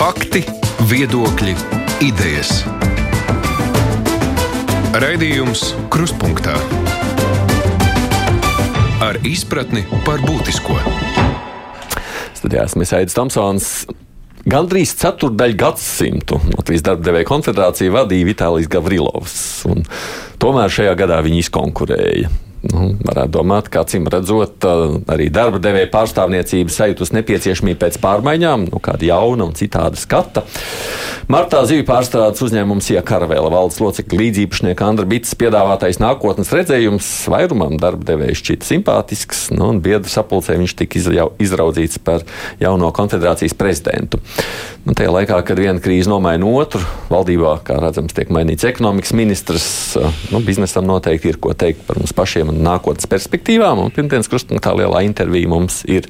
Fakti, viedokļi, idejas. Raidījums Krustpunktā ar izpratni par būtisko. Studijā esmu Aits Tomsons. Gandrīz ceturdaļu gadsimtu Latvijas darba devēja konfederācija vadīja Vitālijas Gavrilovs. Tomēr šajā gadā viņi izkonkurēja. Nu, varētu domāt, ka acīm redzot, arī darba devēja pārstāvniecība sajūtas nepieciešamību pēc pārmaiņām, nu, kāda jauna un citāda skata. Martā Zivju pārstādes uzņēmums Iekaravēla valdes locekļa līdzīpašnieka Andra Bits piedāvātais nākotnes redzējums vairumam darba devēja šķita simpātisks, nu, un biedru sapulcē viņš tika izraudzīts par jauno konfederācijas prezidentu. Nu, tajā laikā, kad viena krīze nomaina otru, valdībā, kā redzams, tiek mainīts ekonomikas ministrs, nu, biznesam noteikti ir ko teikt par mums pašiem un nākotnes perspektīvām. Pirmdienas krustpunktā lielā intervija mums ir,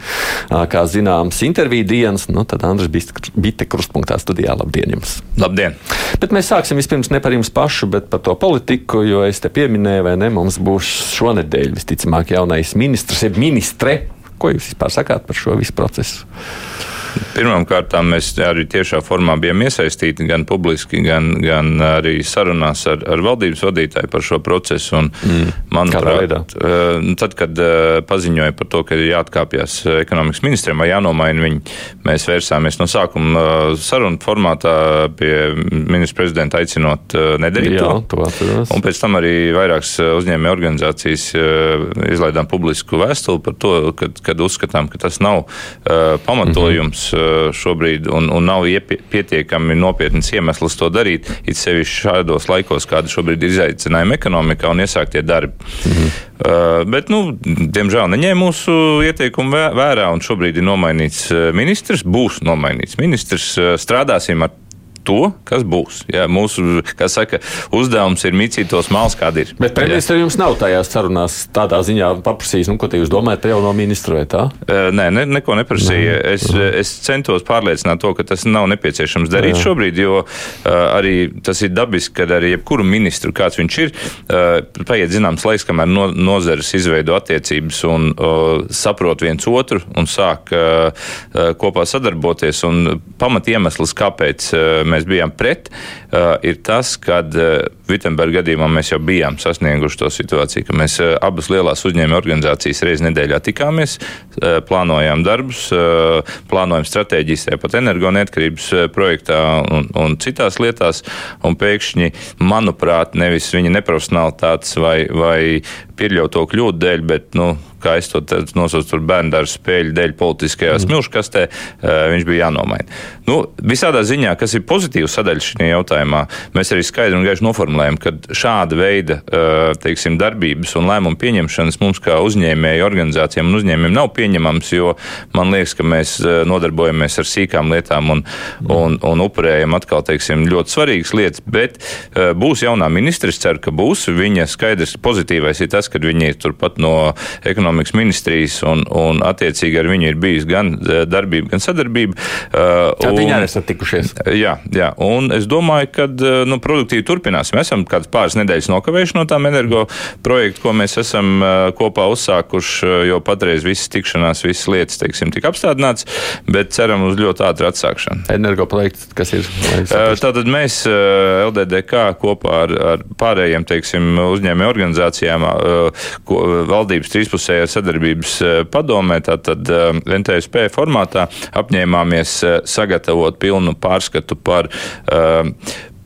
kā zināms, intervija dienas. Nu, tad Andris Bitte krustpunktā studijā. Labdien! Jums. Labdien! Bet mēs sāksim vispirms ne par jums pašu, bet par to politiku, jo es te pieminēju, vai ne, mums būs šonadēļ visticamāk jaunais ministrs, jeb ministre. Ko jūs vispār sakāt par šo visu procesu? Pirmkārt, mēs arī tiešā formā bijām iesaistīti gan publiski, gan, gan arī sarunās ar, ar valdības vadītāju par šo procesu. Un, mm. Manuprāt, nu, tad, kad paziņoja par to, ka ir jāatkāpjas ekonomikas ministriem vai jānomaina viņi, mēs vērsāmies no sākuma sarunu formātā pie ministra prezidenta aicinot nedarīt Jā, to. Atceros. Un pēc tam arī vairākas uzņēmē organizācijas izlaidām publisku vēstuli par to, kad, kad uzskatām, ka tas nav pamatojums. Mm -hmm mums šobrīd, un, un nav pietiekami nopietnas iemesls to darīt, it sevišķi šādos laikos, kāda šobrīd ir izaicinājuma ekonomikā un iesāktie darbi. Mhm. Uh, bet, nu, diemžēl neņēma mūsu ieteikumu vērā, un šobrīd ir nomainīts ministrs, būs nomainīts ministrs. Strādāsim ar to, kas būs. Jā, mūsu saka, uzdevums ir micīt tos malus, kādi ir. Bet premjerministrs jums nav tajās sarunās tādā ziņā paprasījis, nu, ko te jūs domājat par jauno ministru vai tā? Nē, ne, neko neprasīja. Nē. Es, es centos pārliecināt to, ka tas nav nepieciešams darīt Jā. šobrīd, jo arī tas ir dabiski, kad arī jebkuru ministru, kāds viņš ir, paiet zināms laiks, kamēr no, nozares izveido attiecības un saprot viens otru un sāk kopā sadarboties. Un pamat iemesls, kāpēc mēs bijām pret, uh, ir tas, ka uh, Vitsenberga gadījumā mēs jau bijām sasnieguši to situāciju, ka mēs uh, abas lielās uzņēmuma organizācijas reizes nedēļā tikāmies, plānojām darbus, plānojam stratēģijas tāpat energoneatkarības projektā un, un citās lietās, un pēkšņi, manuprāt, nevis viņa neprofesionālitātes vai, vai pieļauto kļūdu dēļ, bet, nu, kā es to nosaucu, tur bērnu dārza spēļu dēļ politiskajā mm. smilškastē, viņš bija jānomaina. Nu, visādā ziņā, kas ir pozitīva sadaļa šajā jautājumā, mēs arī skaidri un gaiši noformulējam, ka šāda veida teiksim, darbības un lēmumu pieņemšanas mums kā uzņēmēju organizācijām un uzņēmumiem nav pieņemams, jo man liekas, ka mēs nodarbojamies ar sīkām lietām un, mm. un, un upurējam atkal teiksim, ļoti svarīgas lietas, bet būs jaunā ministra, es ceru, ka būs. Viņa skaidrs pozitīvais ir tas, ka viņi ir turpat no ekonomikas ministrijas, un, un attiecīgi ar viņu ir bijis gan e, darbība, gan sadarbība. Tad viņi arī esat tikušies. Jā, jā, un es domāju, ka e, nu, produktīvi turpināsim. Mēs esam kādas pāris nedēļas nokavējuši no tām energo projektu, ko mēs esam e, kopā uzsākuši, jo patreiz visas tikšanās, visas lietas, teiksim, tika apstādināts, bet ceram uz ļoti ātru atsākšanu. Energo projekts, kas ir? Tātad mēs LDDK kopā ar, ar pārējiem, teiksim, uzņēmē organizācijām, ko, valdības trīspusē iekšējā sadarbības eh, padomē, tātad eh, NTSP formātā apņēmāmies eh, sagatavot pilnu pārskatu par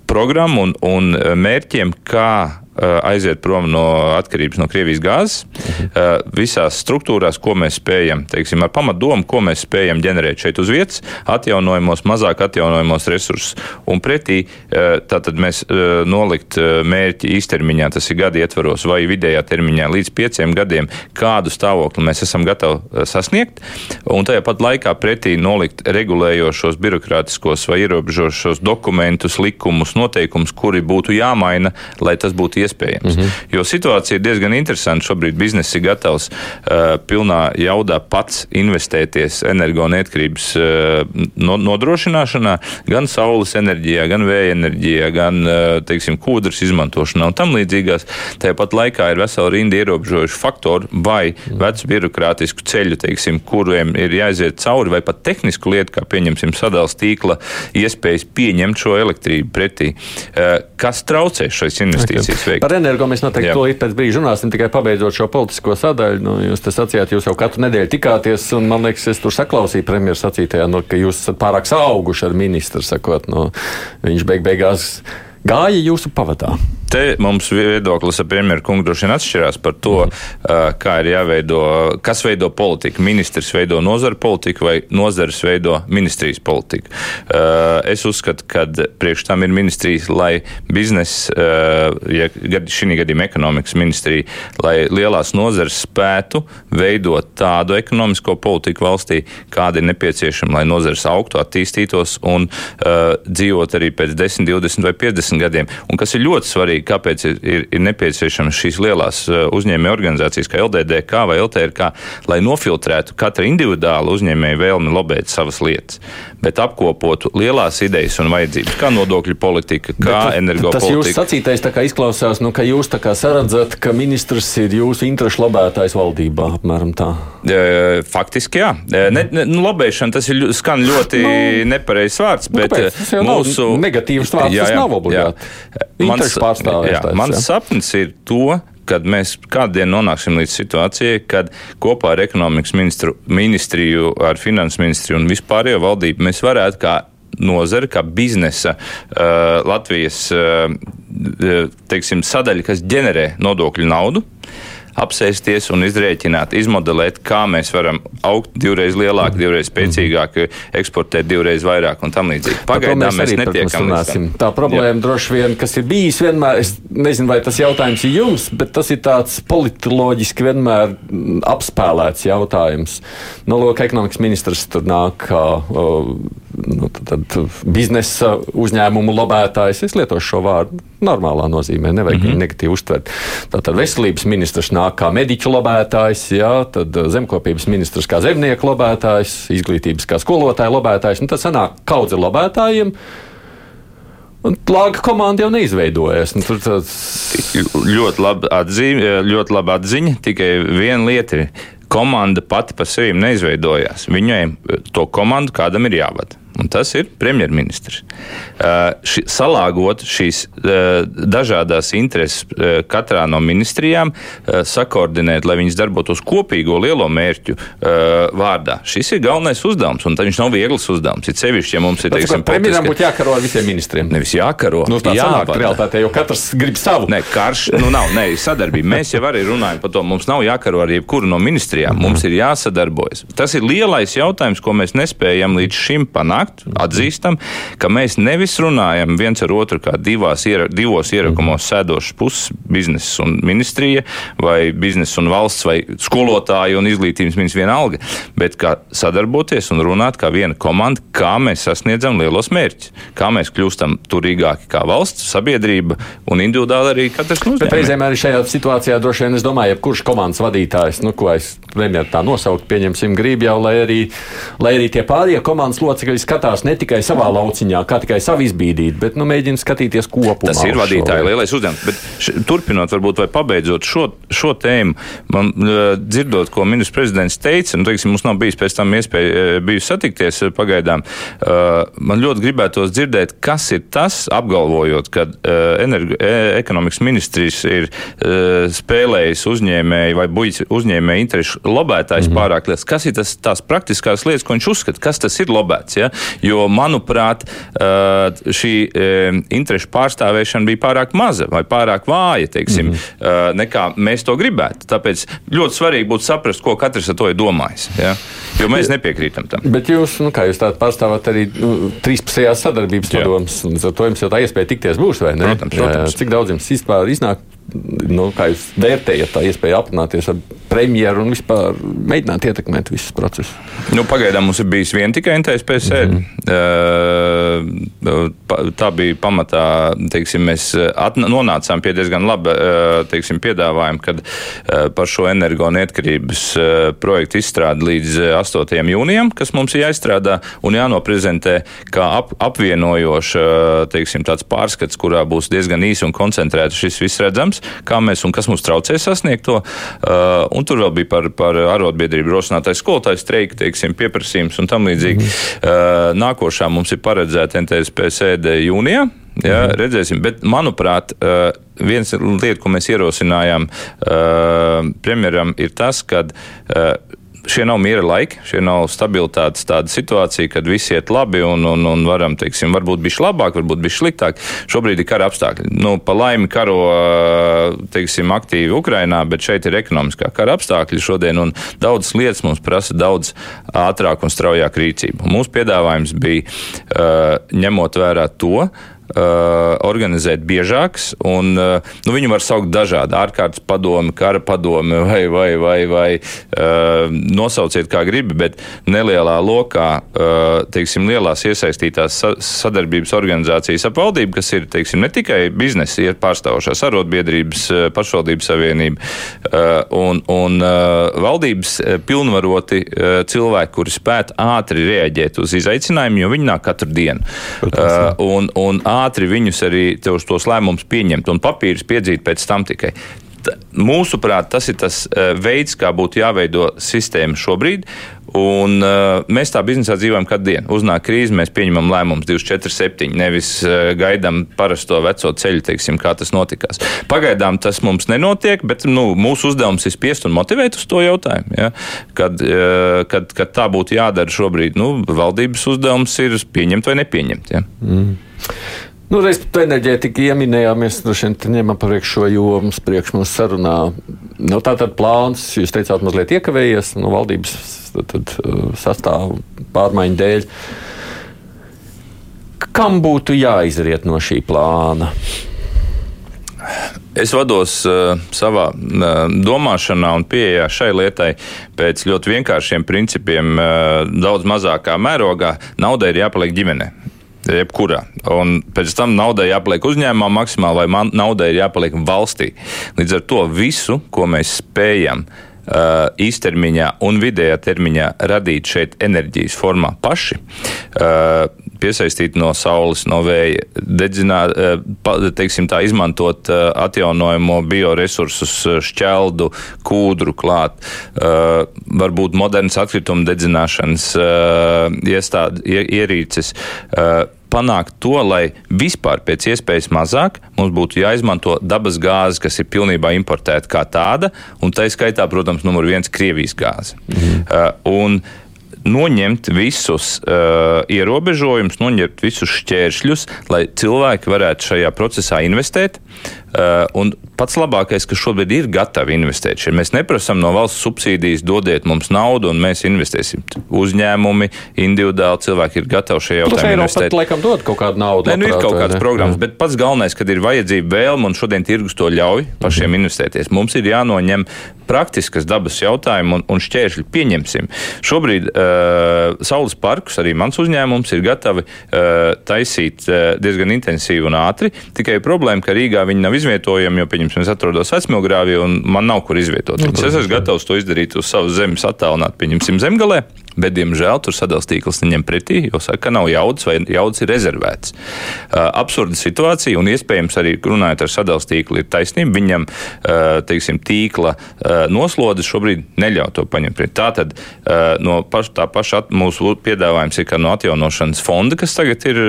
programmu un, un mērķiem, kā aiziet prom no atkarības no Krievijas gāzes. Uh, visās struktūrās, ko mēs spējam, teiksim, ar pamatdomu, ko mēs spējam ģenerēt šeit uz vietas, atjaunojamos, mazāk atjaunojamos resursus. Un pretī uh, tātad mēs nolikt mērķi īstermiņā, tas ir gadi ietvaros vai vidējā termiņā līdz pieciem gadiem, kādu stāvokli mēs esam gatavi sasniegt. Un tajā pat laikā pretī nolikt regulējošos birokrātiskos vai ierobežošos dokumentus, likumus, noteikumus, kuri būtu jāmaina, lai tas būtu iespējams. Mm -hmm. Jo situācija ir diezgan interesanta. Šobrīd biznesa ir gatavs uh, pilnā jaudā pats investēties energoneatkarības uh, nodrošināšanā, gan saules enerģijā, gan vēja enerģijā, gan uh, teiksim, kūdras izmantošanā un tam līdzīgās. Tāpat laikā ir vesela rinda ierobežojuši faktori vai mm. vecu birokrātisku ceļu, teiksim, kuriem ir jāiziet cauri, vai pat tehnisku lietu, kā pieņemsim sadals tīkla iespējas pieņemt šo elektrību pretī. Uh, kas traucē šais investīcijas veikt? Par energo mēs noteikti to pēc brīža runāsim, tikai pabeidzot šo politisko sadaļu. Nu, jūs te sacījāt, jūs jau katru nedēļu tikāties, un man liekas, es tur saklausīju premjeras sacītajā, nu, ka jūs esat pārāk auguši ar ministru, sakot, nu, viņš beig beigās gāja jūsu pavadā te mums viedoklis ar premjeru kungu droši vien atšķirās par to, mm. kā ir jāveido, kas veido politiku. Ministrs veido nozaru politiku vai nozares veido ministrijas politiku. Es uzskatu, ka priekš tam ir ministrijas, lai biznesa, ja šī gadījumā ekonomikas ministrija, lai lielās nozares spētu veidot tādu ekonomisko politiku valstī, kāda ir nepieciešama, lai nozares augtu, attīstītos un dzīvot arī pēc 10, 20 vai 50 gadiem. Un kas ir ļoti svarīgi, kāpēc ir, ir, ir nepieciešamas šīs lielās uh, uzņēmēju organizācijas, kā LDDK vai LTRK, lai nofiltrētu katra individuāla uzņēmēja vēlmi lobēt savas lietas, bet apkopotu lielās idejas un vajadzības, kā nodokļu politika, kā energopolitika. Tas jūsu sacītais izklausās, nu, ka jūs saredzat, ka ministrs ir jūsu interešu lobētājs valdībā, apmēram tā. Faktiski, jā. Ne, ne, nu, lobēšana tas ir, skan ļoti nu, nepareizs vārds, nu, bet nu, mūsu negatīvs vārds jā, jā, tas nav obligāti. Interešu pārstāvjums jā, mans sapnis ir to, kad mēs kādien nonāksim līdz situācijai, kad kopā ar ekonomikas ministru, ministriju, ar finanses ministriju un vispārējo valdību mēs varētu kā nozara, kā biznesa uh, Latvijas uh, teiksim, sadaļa, kas ģenerē nodokļu naudu apsēsties un izrēķināt, izmodelēt, kā mēs varam augt divreiz lielāk, divreiz spēcīgāk, eksportēt divreiz vairāk un tam līdzīgi. Pagaidām mēs, mēs netiekam līdz tam. Tā problēma Jā. droši vien, kas ir bijis vienmēr, es nezinu, vai tas jautājums ir jums, bet tas ir tāds politoloģiski vienmēr apspēlēts jautājums. Nu, lūk, ekonomikas ministrs tur nāk kā nu, tad, tad biznesa uzņēmumu lobētājs. Es lietošu šo vārdu normālā nozīmē, nevajag mm -hmm. negatīvi uztvert. Tātad veselības ministrs nāk kā mediķu lobētājs, jā, tad zemkopības ministrs kā zemnieku lobētājs, izglītības kā skolotāja lobētājs. Nu, tad sanāk kaudze lobētājiem. Un plāga komanda jau neizveidojas. Nu, tur tāds... ļoti labi atzīme, ļoti labi atziņa. Tikai viena lieta ir, komanda pati par sevi neizveidojās. Viņai to komandu kādam ir jāvada un tas ir premjerministrs. Ši, salāgot šīs dažādas intereses katrā no ministrijām, sakoordinēt, lai viņas darbotos kopīgo lielo mērķu vārdā. Šis ir galvenais uzdevums, un viņš nav viegls uzdevums. Ir sevišķi, ja mums ir teiksim, premjeram būtu jākaro ar visiem ministriem. Nevis jākaro. Nu, tā sanāk realitātē, jo katrs grib savu. Ne, karš, nu nav, ne, sadarbība. Mēs jau arī runājam par to. Mums nav jākaro ar jebkuru no ministrijām. Mums ir jāsadarbojas. Tas ir lielais jautājums, ko mēs nespējam līdz šim panākt panākt, atzīstam, ka mēs nevis runājam viens ar otru kā divās, iera, divos ierakumos sēdošas puses, biznesa un ministrija, vai biznesa un valsts, vai skolotāji un izglītības ministrs vienalga, bet kā sadarboties un runāt kā viena komanda, kā mēs sasniedzam lielos mērķus, kā mēs kļūstam turīgāki kā valsts, sabiedrība un individuāli arī katrs no mums. Reizēm arī šajā situācijā droši vien es domāju, jebkurš komandas vadītājs, nu, ko es premjeru tā nosaukt, pieņemsim, grib jau, lai arī, lai arī tie pārējie komandas locekļi skatās ne tikai savā lauciņā, kā tikai savu izbīdīt, bet nu, mēģina skatīties kopumā. Tas ir vadītāja lielais uzdevums. Bet turpinot, varbūt vai pabeidzot šo, šo tēmu, man dzirdot, ko ministrs prezidents teica, nu, teiksim, mums nav bijis pēc tam iespēja bijusi satikties pagaidām. Man ļoti gribētos dzirdēt, kas ir tas, apgalvojot, ka energo, e, ekonomikas ministrs ir spēlējis uzņēmēju vai buļķis uzņēmēju interešu lobētājs mm -hmm. pārāk liels. Kas ir tas, tās praktiskās lietas, ko viņš uzskata, kas tas ir lobēts? Ja? Jo manuprāt, šī interešu pārstāvēšana bija pārāk maza vai pārāk vāja, teiksim, mm -hmm. nekā mēs to gribētu. Tāpēc ļoti svarīgi būtu saprast, ko katrs ar to ir domājis. Ja? Jo mēs nepiekrītam tam. Bet jūs, nu, kā jūs tādā pārstāvat arī nu, trīspusējās sadarbības padomus, un ar to jums jau tā iespēja tikties būs, vai ne? Protams, protams. Cik daudz jums vispār iznāk nu, kā jūs vērtējat tā iespēju aprunāties ar premjeru un vispār mēģināt ietekmēt visus procesus? Nu, pagaidām mums ir bijis viena tikai NTSP sēde. Mm -hmm. Tā bija pamatā, teiksim, mēs nonācām pie diezgan laba teiksim, piedāvājuma, kad par šo energo neatkarības projektu izstrādi līdz 8. jūnijam, kas mums ir jāizstrādā un jānoprezentē kā ap, apvienojoša teiksim, tāds pārskats, kurā būs diezgan īsi un koncentrēti šis viss redzams, kā mēs un kas mums traucē sasniegt to. Un Un tur vēl bija par, par arotbiedrību rosinātais skolotājs streika, teiksim, pieprasījums un tam līdzīgi. Mm. Nākošā mums ir paredzēta NTSP sēde jūnijā. Jā, mm. redzēsim, bet manuprāt, viens lieta, ko mēs ierosinājām premjeram, ir tas, ka šie nav miera laiki, šie nav stabilitātes tāda situācija, kad viss iet labi un, un, un varam, teiksim, varbūt bišķi labāk, varbūt bišķi sliktāk. Šobrīd ir kara apstākļi. Nu, pa laimi karo, teiksim, aktīvi Ukrainā, bet šeit ir ekonomiskā kara apstākļi šodien un daudzas lietas mums prasa daudz ātrāk un straujāk rīcību. Mūsu piedāvājums bija ņemot vērā to, Uh, organizēt biežāks. Un, uh, nu, viņu var saukt dažādi - ārkārtas padomi, kara padomi vai, vai, vai, vai uh, nosauciet kā gribi, bet nelielā lokā, uh, teiksim, lielās iesaistītās sa sadarbības organizācijas ap valdību, kas ir, teiksim, ne tikai biznesa, pārstāvošās arotbiedrības, uh, pašvaldības savienība uh, un, un uh, valdības uh, pilnvaroti uh, cilvēki, kuri spētu ātri reaģēt uz izaicinājumiem, jo viņi nāk katru dienu. Uh, un, un ātri viņus arī tos lēmumus pieņemt un papīrus piedzīt pēc tam tikai. Mūsuprāt, tas ir tas eh, veids, kā būtu jāveido sistēma šobrīd. Un, uh, mēs tā biznesā dzīvojam katru dienu. Uznāk krīze, mēs pieņemam lēmumus 247, nevis uh, gaidām parasto veco ceļu, teiksim, kā tas notikās. Pagaidām tas mums nenotiek, bet nu, mūsu uzdevums ir spiest un motivēt uz to jautājumu. Ja? Kad, uh, kad, kad tā būtu jādara šobrīd, nu, valdības uzdevums ir pieņemt vai nepieņemt. Ja? Mm. Nu, reiz par enerģētiku ieminējāmies, droši vien ņemam priekš šo jomu, priekš mums sarunā. Nu, tā tad plāns, jūs teicāt, mazliet iekavējies nu, valdības tad, tad, uh, sastāvu pārmaiņu dēļ. Kam būtu jāizriet no šī plāna? Es vados uh, savā uh, domāšanā un pieejā šai lietai pēc ļoti vienkāršiem principiem, uh, daudz mazākā mērogā. Naudai ir jāpaliek ģimenei jebkurā. Un pēc tam naudai jāpaliek uzņēmumā maksimāli, vai naudai ir jāpaliek valstī. Līdz ar to visu, ko mēs spējam uh, īstermiņā un vidējā termiņā radīt šeit enerģijas formā paši, uh, piesaistīt no saules, no vēja, dedzināt, uh, teiksim tā, izmantot uh, atjaunojamo bioresursus, uh, šķeldu, kūdru klāt, varbūt modernas atkritumu dedzināšanas uh, iestād, ierīces. Panākt to, lai vispār pēc iespējas mazāk mums būtu jāizmanto dabas gāze, kas ir pilnībā importēta kā tāda, un tā skaitā, protams, numur viens - Krievijas gāze. Mhm. Uh, noņemt visus uh, ierobežojumus, noņemt visus šķēršļus, lai cilvēki varētu šajā procesā investēt. Uh, un pats labākais, ka šobrīd ir gatavi investēt. Šeit mēs neprasām no valsts subsīdijas, dodiet mums naudu, un mēs investēsim. Uzņēmumi, individuāli cilvēki ir gatavi šajā jautājumā investēt. Pat, laikam, dod kaut kādu naudu. Nē, nu, ir kaut kādas programmas, bet pats galvenais, kad ir vajadzība vēlme, un šodien tirgus to ļauj pašiem -hmm. investēties. Mums ir jānoņem praktiskas dabas jautājumi un, un šķēršļi pieņemsim. Šobrīd uh, Saules parkus arī mans uzņēmums ir gatavi uh, taisīt uh, diezgan intensīvi un ātri. Tikai problēma, ka Rīgā viņi nav izvietojami, jo, pieņemsim, es atrodos vecmilgrāvī un man nav kur izvietot. Nu, es esmu gatavs to izdarīt uz savas zemes, attālināt, pieņemsim, zemgalē. Bet, diemžēl, tur sadalījums tīkls neņem pretī, jo saka, ka nav jaudas vai jaudas ir rezervētas. Uh, absurda situācija, un iespējams arī runājot ar sadalījums tīklu, ir taisnība. Viņam uh, teiksim, tīkla uh, noslodes šobrīd neļauj to paņemt pretī. Tātad no paš, tā paša mūsu piedāvājums ir, ka no atjaunošanas fonda, kas tagad ir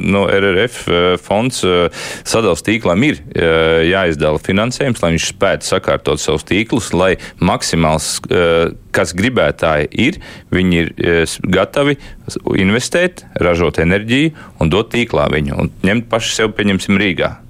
no RRF fonds, sadalījums tīklam ir jāizdala finansējums, lai viņš spētu sakārtot savus tīklus, lai maksimāls, kas gribētāji ir, viņi viņi ir e, gatavi investēt, ražot enerģiju un dot tīklā viņu un ņemt paši sev, pieņemsim, Rīgā.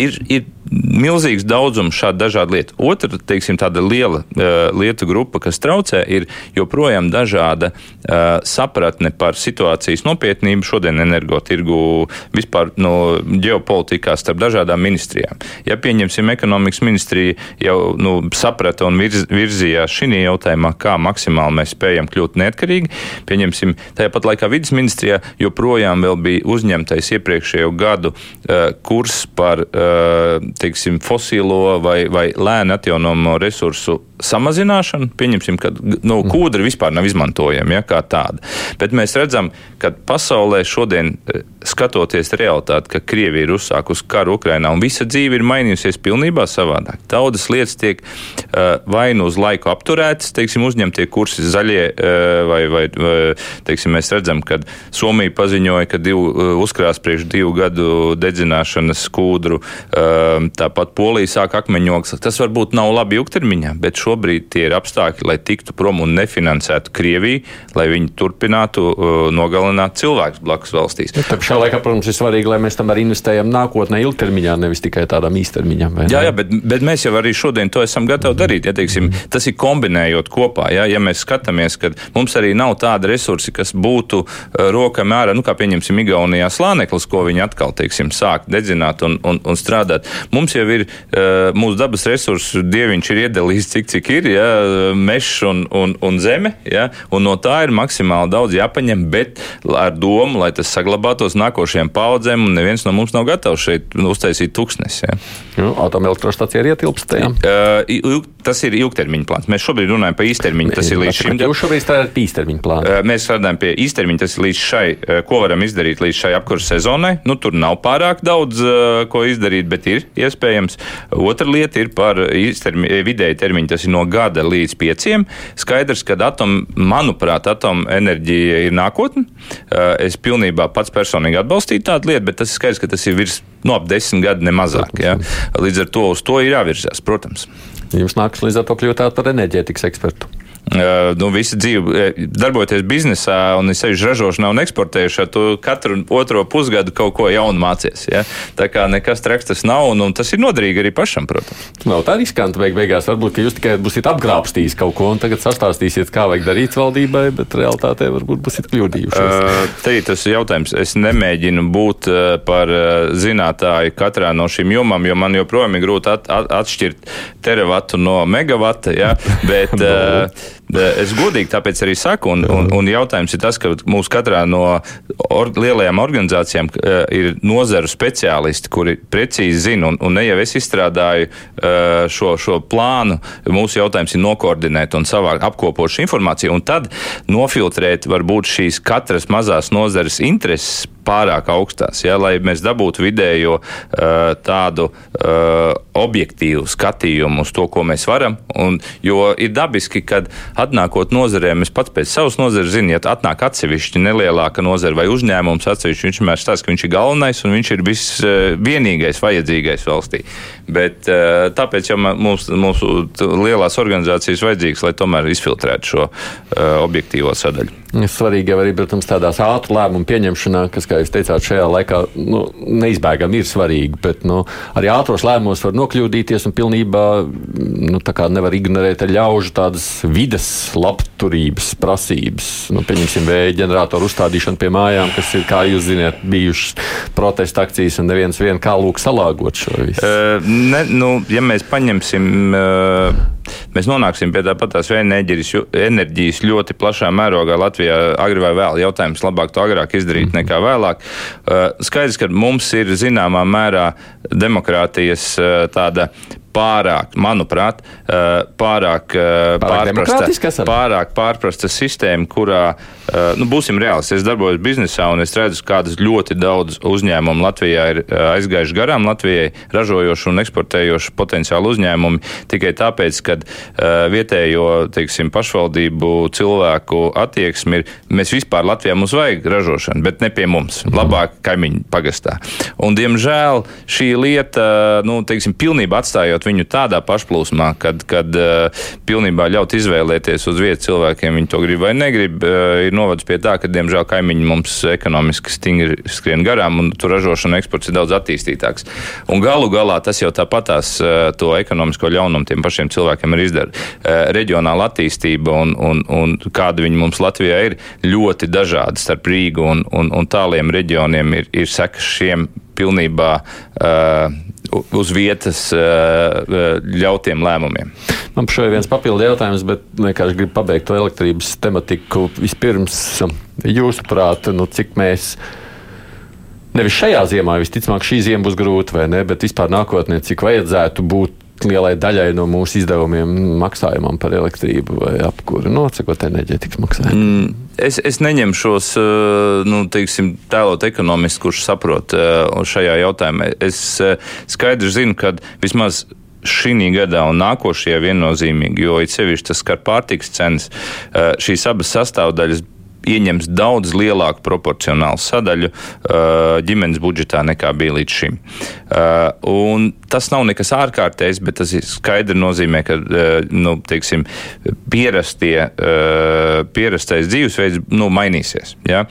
Ir, ir milzīgs daudzums šādu dažādu lietu. Otra, teiksim, tāda liela uh, lietu grupa, kas traucē, ir joprojām dažāda uh, sapratne par situācijas nopietnību šodien energotirgu vispār no ģeopolitikā starp dažādām ministrijām. Ja pieņemsim ekonomikas ministriju jau nu, saprata un virz, virzījās šī jautājumā, kā maksimāli mēs spējam kļūt neatkarīgi, pieņemsim tāpat laikā vidas ministrijā joprojām bija uzņemtais iepriekšējo gadu uh, kurs par uh, teiksim, fosilo vai, vai lēni atjaunojamo resursu samazināšanu. Pieņemsim, ka nu, kūdra vispār nav izmantojama ja, kā tāda. Bet mēs redzam, ka pasaulē šodien, eh, skatoties realitāti, ka Krievija ir uzsākusi karu Ukrainā un visa dzīve ir mainījusies pilnībā savādāk. Daudzas lietas tiek uh, vai nu uz laiku apturētas, teiksim, uzņemtie kursi zaļie, uh, vai, vai teiksim, mēs redzam, ka Somija paziņoja, ka divu, uh, uzkrās priekš divu gadu dedzināšanas kūdru, uh, tāpat Polija sāk akmeņoks. Tas varbūt nav labi ilgtermiņā, bet šobrīd tie ir apstākļi, lai tiktu prom un nefinansētu Krieviju, lai viņi turpinātu uh, nogalināt cilvēkus blakus valstīs. Ja, šā laikā, protams, ir svarīgi, lai mēs tam arī investējam nākotnē, ilgtermiņā, nevis tikai tādām īstermiņām. Jā, jā bet, bet mēs jau arī šodien to esam gatavi darīt. Ja, teiksim, tas ir kombinējot kopā. Ja, ja mēs skatāmies, ka mums arī nav tāda resursi, kas būtu uh, rokam ārā, nu, kā pieņemsim Igaunijā slāneklis, ko viņi atkal, teiksim, sāk dedzināt un, un, un strādāt. Mums jau ir uh, mūsu dabas resursu dieviņš ir iedalījis, cik, cik ir, ja, mežs un, un, un zeme, ja, un no tā ir maksimāli daudz jāpaņem, bet ar domu, lai tas saglabātos nākošajām paudzēm, un neviens no mums nav gatavs šeit uztaisīt tūkstnes. Ja. Nu, Atomelektrostacija ir ietilpst tajā. Uh, tas ir ilgtermiņa plāns. Mēs šobrīd runājam par īstermiņu. Tas ir līdz šim. Jūs šobrīd strādājat pie īstermiņa plāna. Mēs strādājam pie īstermiņa. Tas ir līdz šai, ko varam izdarīt līdz šai apkurses sezonai. Nu, tur nav pārāk daudz, ko izdarīt, bet ir iespējams. Otra lieta ir par vidēju termiņu. Tas ir no gada līdz pieciem. Skaidrs, ka atom, manuprāt, atomenerģija ir nākotne. Es pilnībā pats personīgi atbalstītu tādu lietu, bet tas ir skaidrs, ka tas ir virs no ap desmit gadu nemazāk. Ja? Līdz ar to uz to ir jāvirzās, protams. Jums nāks līdz ar to kļūt par enerģētikas ekspertu. Uh, nu, visa dzīve, darbojoties biznesā un sevišķi ražošanā un eksportēšanā, tu katru otro pusgadu kaut ko jaunu mācies. Ja? Tā kā nekas traks tas nav, un, un tas ir noderīgi arī pašam, protams. Nav tā riskanti beig beigās. Varbūt, ka jūs tikai būsiet apgrābstījis kaut ko un tagad sastāstīsiet, kā vajag darīt valdībai, bet realtātē varbūt būsiet kļūdījušies. Uh, te ir tas jautājums. Es nemēģinu būt par zinātāju katrā no šīm jomām, jo man joprojām ir grūti at, at, atšķirt teravatu no megavata. Ja? Bet, Es godīgi tāpēc arī saku, un, un, un jautājums ir tas, ka mūsu katrā no or, lielajām organizācijām uh, ir nozaru speciālisti, kuri precīzi zina, un, un ne jau es izstrādāju uh, šo, šo plānu. Mūsu jautājums ir nokoordinēt un savākt, apkopot šo informāciju, un tad nofiltrēt varbūt šīs katras mazās nozares intereses pārāk augstās, ja, lai mēs dabūtu vidējo tādu objektīvu skatījumu uz to, ko mēs varam. Un, jo ir dabiski, kad atnākot nozarē, es pats pēc savas nozares zinu, ja atnāk atsevišķi nelielāka nozara vai uzņēmums atsevišķi, viņš vienmēr stāsta, ka viņš ir galvenais un viņš ir viss uh, vienīgais vajadzīgais valstī. Bet uh, tāpēc jau mums, mūsu lielās organizācijas vajadzīgas, lai tomēr izfiltrētu šo uh, objektīvo sadaļu. Svarīgi jau arī, protams, tādās ātru lēmumu pieņemšanā, kas, kā jūs teicāt, šajā laikā nu, neizbēgami ir svarīgi, bet nu, arī ātros lēmumos var nokļūdīties un pilnībā nu, nevar ignorēt ļaužu tādas vides labturības prasības. Nu, pieņemsim vēja ģeneratoru uzstādīšanu pie mājām, kas ir, kā jūs zināt, bijušas protesta akcijas un neviens vien kā lūk salāgot šo visu. Uh, ne, nu, ja mēs paņemsim. Uh, mēs nonāksim pie tāpatās enerģijas ļoti plašā mērogā Latvijā agri vai vēl. Jautājums labāk to agrāk izdarīt mm. nekā vēlāk. Uh, skaidrs, ka mums ir zināmā mērā demokrātijas uh, tāda pārāk, manuprāt, pārāk, pārprasta, pārāk pārprasta sistēma, kurā, nu, būsim reāli, es darbojos biznesā un es redzu, kādas ļoti daudz uzņēmumu Latvijā ir aizgājuši garām Latvijai, ražojoši un eksportējoši potenciāli uzņēmumi tikai tāpēc, ka vietējo, teiksim, pašvaldību cilvēku attieksmi ir, mēs vispār Latvijā mums vajag ražošanu, bet ne pie mums, labāk kaimiņu pagastā. Un, diemžēl, šī lieta, nu, teiksim, pilnībā atstājot iekļaut viņu tādā pašplūsmā, kad, kad uh, pilnībā ļaut izvēlēties uz vietas cilvēkiem, viņi to grib vai negrib, uh, ir novads pie tā, ka, diemžēl, kaimiņi mums ekonomiski stingri skrien garām un tur ražošana eksports ir daudz attīstītāks. Un galu galā tas jau tāpatās uh, to ekonomisko ļaunumu tiem pašiem cilvēkiem ir izdara. Reģionāla attīstība un, un, un kāda viņi mums Latvijā ir ļoti dažāda starp Rīgu un, un, un tāliem reģioniem ir, ir sekas šiem pilnībā uh, uz vietas uh, ļautiem lēmumiem. Man ir viens papildu jautājums, bet vienkārši gribu pabeigt to elektrības tematiku. Vispirms, jūsuprāt, nu, cik mēs. Nevis šajā ziemā, visticamāk, šī ziema būs grūta, vai ne? Bet vispār nākotnē, cik vajadzētu būt lielai daļai no mūsu izdevumiem maksājumam par elektrību vai apkuri, nocekot enerģētikas maksājumu? Mm, es, es neņemšos, eh, nu, teiksim, tēlot ekonomistu, kurš saprot eh, šajā jautājumā. Es eh, skaidri zinu, ka vismaz šī gadā un nākošajā viennozīmīgi, jo it sevišķi tas skar pārtiks cenas, šīs abas sastāvdaļas ieņems daudz lielāku proporcionālu sadaļu ģimenes budžetā nekā bija līdz šim. Un tas nav nekas ārkārtējs, bet tas skaidri nozīmē, ka nu, teiksim, pierastie, pierastais dzīvesveids nu, mainīsies. Ja?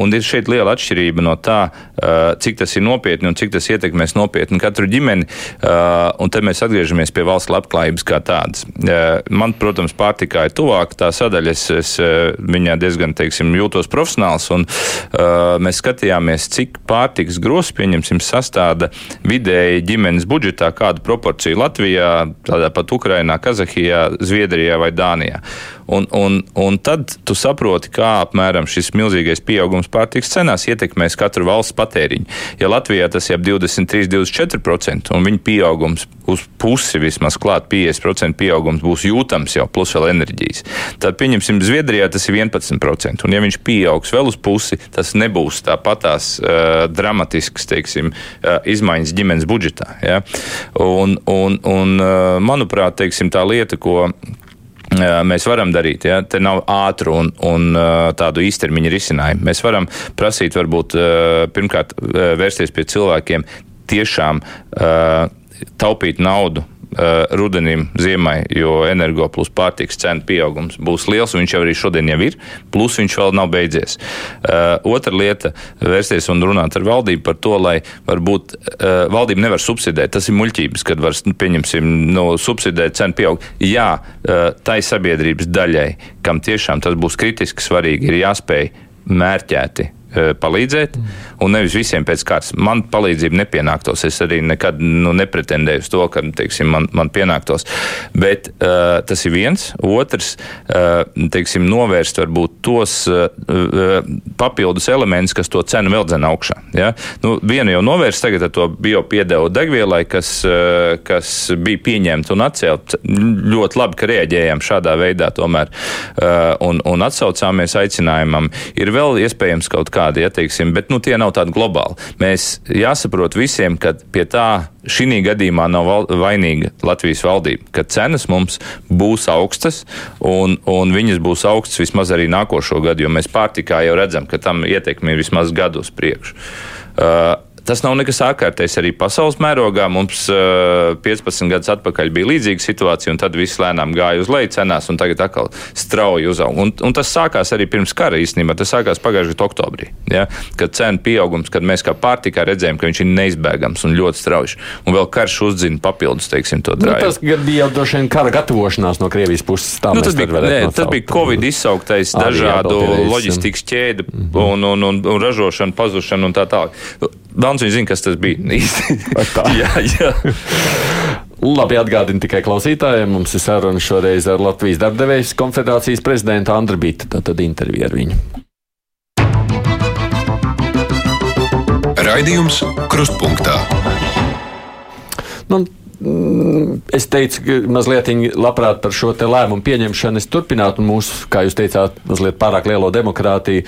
Un ir šeit liela atšķirība no tā, cik tas ir nopietni un cik tas ietekmēs nopietni katru ģimeni. Un te mēs atgriežamies pie valsts labklājības kā tādas. Man, protams, pārtikā ir tuvāk tā sadaļa. Es, es viņā diezgan, teiksim, jūtos profesionāls un mēs skatījāmies, cik pārtikas grozs, pieņemsim, sastāda vidēji ģimenes budžetā, kādu proporciju Latvijā, tādā pat Ukrainā, Kazahijā, Zviedrijā vai Dānijā. Un, un, un tad tu saproti, kā apmēram šis milzīgais pieaugums pārtiks cenās ietekmēs katru valsts patēriņu. Ja Latvijā tas ir ap 23-24% un viņa pieaugums uz pusi vismaz klāt 50% pieaugums būs jūtams jau, plus vēl enerģijas, tad pieņemsim, Zviedrijā tas ir 11%. Un ja viņš pieaugs vēl uz pusi, tas nebūs tāpatās uh, dramatisks, teiksim, uh, izmaiņas ģimenes budžetā. Ja? Un, un, un uh, manuprāt, teiksim, tā lieta, ko mēs varam darīt. Ja? Te nav ātru un, un tādu īstermiņa risinājumu. Mēs varam prasīt, varbūt pirmkārt vērsties pie cilvēkiem tiešām taupīt naudu rudenim, ziemai, jo energo plus pārtiks cenu pieaugums būs liels, un viņš jau arī šodien jau ir, plus viņš vēl nav beidzies. Uh, otra lieta - vērsties un runāt ar valdību par to, lai varbūt uh, valdība nevar subsidēt. Tas ir muļķības, kad var, nu, pieņemsim, no nu, subsidēt cenu pieaug. Jā, uh, tai sabiedrības daļai, kam tiešām tas būs kritiski svarīgi, ir jāspēj mērķēti palīdzēt, un nevis visiem pēc kārtas. Man palīdzība nepienāktos. Es arī nekad nu, nepretendēju uz to, ka teiksim, man, man pienāktos. Bet uh, tas ir viens. Otrs, uh, teiksim, novērst varbūt tos uh, papildus elementus, kas to cenu vēl dzena augšā. Ja? Nu, vienu jau novērst tagad ar to biopiedevu degvielai, kas, uh, kas bija pieņemta un atcelt. Ļoti labi, ka reaģējām šādā veidā tomēr uh, un, un atsaucāmies aicinājumam. Ir vēl iespējams kaut kā kādi, ja teiksim, bet nu, tie nav tādi globāli. Mēs jāsaprot visiem, ka pie tā šī gadījumā nav val, vainīga Latvijas valdība, ka cenas mums būs augstas un, un viņas būs augstas vismaz arī nākošo gadu, jo mēs pārtikā jau redzam, ka tam ietekmi ir vismaz gadu uz priekšu. Uh, Tas nav nekas ārkārtējs arī pasaules mērogā. Mums uh, 15 gadus atpakaļ bija līdzīga situācija, un tad viss lēnām gāja uz leju cenās, un tagad atkal strauji uzauga. Un, un tas sākās arī pirms kara īstenībā. Tas sākās pagājušajā gadā oktobrī, ja? kad cenu pieaugums, kad mēs kā pārtikā redzējām, ka viņš ir neizbēgams un ļoti strauji. Un vēl karš uzzina papildus, teiksim, to drāju. Nu, tas bija jau droši vien kara gatavošanās no Krievijas puses. Nu, tas, bija, nē, tas bija Covid izsauktais dažādu loģistikas ķēdi -hmm. un, un, un, un ražošana, pazušana un tā tālāk. Velns viņa zina, kas tas bija. jā, jā. Labi, atgādini tikai klausītājiem. Mums ir saruna šoreiz ar Latvijas darbdevējas konfederācijas prezidentu Andru Bītu. Tātad intervija ar viņu. Raidījums Krustpunktā. Nu, mm, Es teicu, ka mazliet labprāt par šo lēmumu pieņemšanu es turpinātu mūsu, kā jūs teicāt, mazliet pārāk lielo demokrātiju.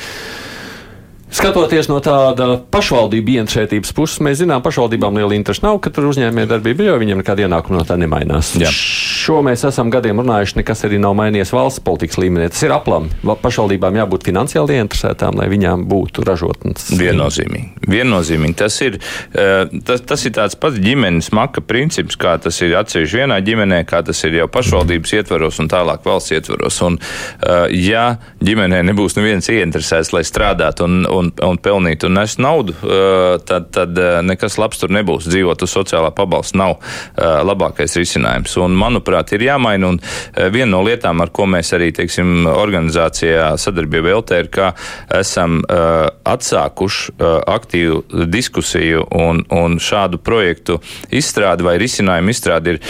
Skatoties no tāda pašvaldību ienšētības puses, mēs zinām, pašvaldībām liela interesa nav, ka tur uzņēmē darbība, jo viņiem nekāda ienākuma no tā nemainās. Jā. šo mēs esam gadiem runājuši, nekas arī nav mainījies valsts politikas līmenī. Tas ir aplami. Pašvaldībām jābūt finansiāli ieinteresētām, lai viņām būtu ražotnes. Viennozīmīgi. Viennozīmīgi. Tas ir, eh, tas, tas ir tāds pats ģimenes maka princips, kā tas ir atsevišķi vienā ģimenē, kā tas ir jau pašvaldības ietvaros un tālāk valsts ietvaros. Un, eh, ja ģimenē nebūs neviens ieinteresēts, lai strādātu un, un, un pelnītu un nestu naudu, eh, tad, tad nekas labs tur nebūs. Dzīvot uz sociālā pabalsta nav labākais risinājums. Un, manuprāt, ir jāmaina. Un viena no lietām, ar ko mēs arī teiksim, organizācijā sadarbība LT ir, ka esam atsākuši aktīvu diskusiju un, un šādu projektu izstrādi vai risinājumu izstrādi ir,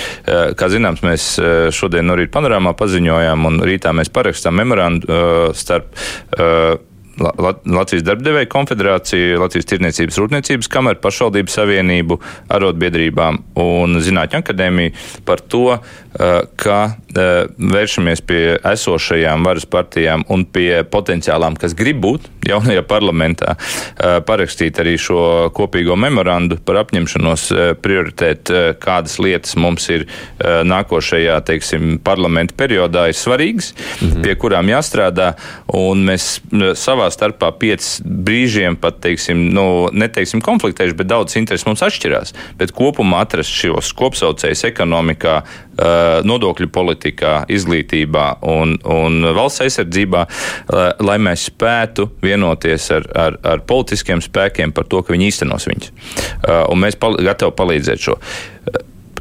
kā zināms, mēs šodien no rīta panorāmā paziņojām un rītā mēs parakstām memorandu starp Latvijas darbdevēja konfederācija, Latvijas tirniecības rūpniecības kamera, pašvaldības savienību, arotbiedrībām un zinātņu akadēmiju par to, eh, ka eh, vēršamies pie esošajām varas partijām un pie potenciālām, kas grib būt jaunajā parlamentā, eh, parakstīt arī šo kopīgo memorandu par apņemšanos prioritēt, kādas lietas mums ir nākošajā, teiksim, parlamenta periodā ir svarīgas, mhm. pie kurām jāstrādā, un mēs savā starpā piecas brīžiem pat, teiksim, nu, neteiksim konfliktējuši, bet daudz intereses mums atšķirās. Bet kopumā atrast šos kopsaucējus ekonomikā, nodokļu politikā, izglītībā un, un valsts aizsardzībā, lai mēs spētu vienoties ar, ar, ar politiskiem spēkiem par to, ka viņi īstenos viņus. Un mēs pal gatavi palīdzēt šo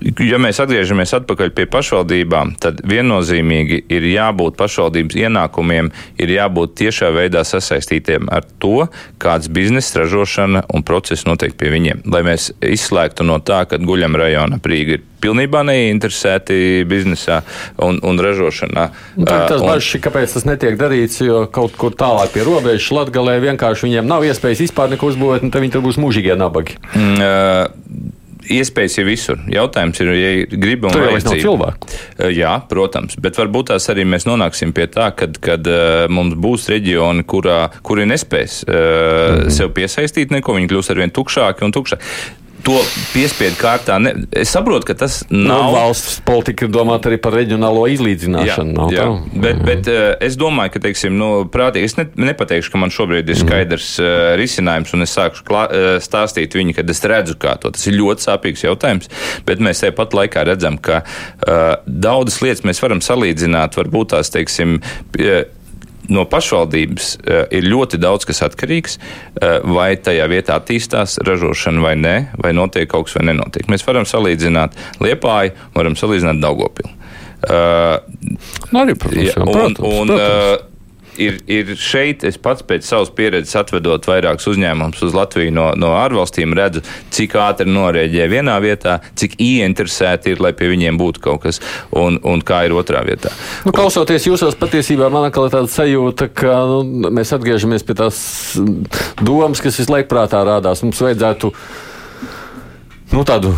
ja mēs atgriežamies atpakaļ pie pašvaldībām, tad viennozīmīgi ir jābūt pašvaldības ienākumiem, ir jābūt tiešā veidā sasaistītiem ar to, kāds biznesa ražošana un process notiek pie viņiem. Lai mēs izslēgtu no tā, ka guļam rajona prīga ir pilnībā neinteresēti biznesā un, un ražošanā. Nu, tas bažas ir, kāpēc tas netiek darīts, jo kaut kur tālāk pie robežas Latgalē vienkārši viņiem nav iespējas vispār neko uzbūvēt, un tad viņi tur būs mūžīgie nabagi. Uh, iespējas ir visur. Jautājums ir, ja gribi un vajadzība. cilvēku. Jā, protams, bet varbūt tās arī mēs nonāksim pie tā, kad, kad mums būs reģioni, kurā, kuri nespēs mm -hmm. sev piesaistīt neko, viņi kļūs arvien tukšāki un tukšāki to piespiedu kārtā. Ne, es saprotu, ka tas nu, nav. No, valsts politika ir domāta arī par reģionālo izlīdzināšanu. Jā, jā, tā? bet, bet uh, es domāju, ka, teiksim, nu, prātīgi, es ne, nepateikšu, ka man šobrīd ir skaidrs uh, risinājums, un es sākšu klā, uh, stāstīt viņu, kad es redzu, kā to. Tas ir ļoti sāpīgs jautājums, bet mēs te pat laikā redzam, ka uh, daudzas lietas mēs varam salīdzināt, varbūt tās, teiksim, pie, no pašvaldības uh, ir ļoti daudz kas atkarīgs, uh, vai tajā vietā attīstās ražošana vai nē, vai notiek kaut kas vai nenotiek. Mēs varam salīdzināt Liepāju, varam salīdzināt Daugopilu. Uh, arī, protams, jā, un, protams, un, protams. Uh, ir, ir šeit, es pats pēc savas pieredzes atvedot vairākus uzņēmumus uz Latviju no, no ārvalstīm, redzu, cik ātri norēģē vienā vietā, cik ieinteresēti ir, lai pie viņiem būtu kaut kas, un, un kā ir otrā vietā. Nu, klausoties jūsos, patiesībā man ir tāda sajūta, ka nu, mēs atgriežamies pie tās domas, kas visu laiku prātā rādās. Mums vajadzētu nu, tādu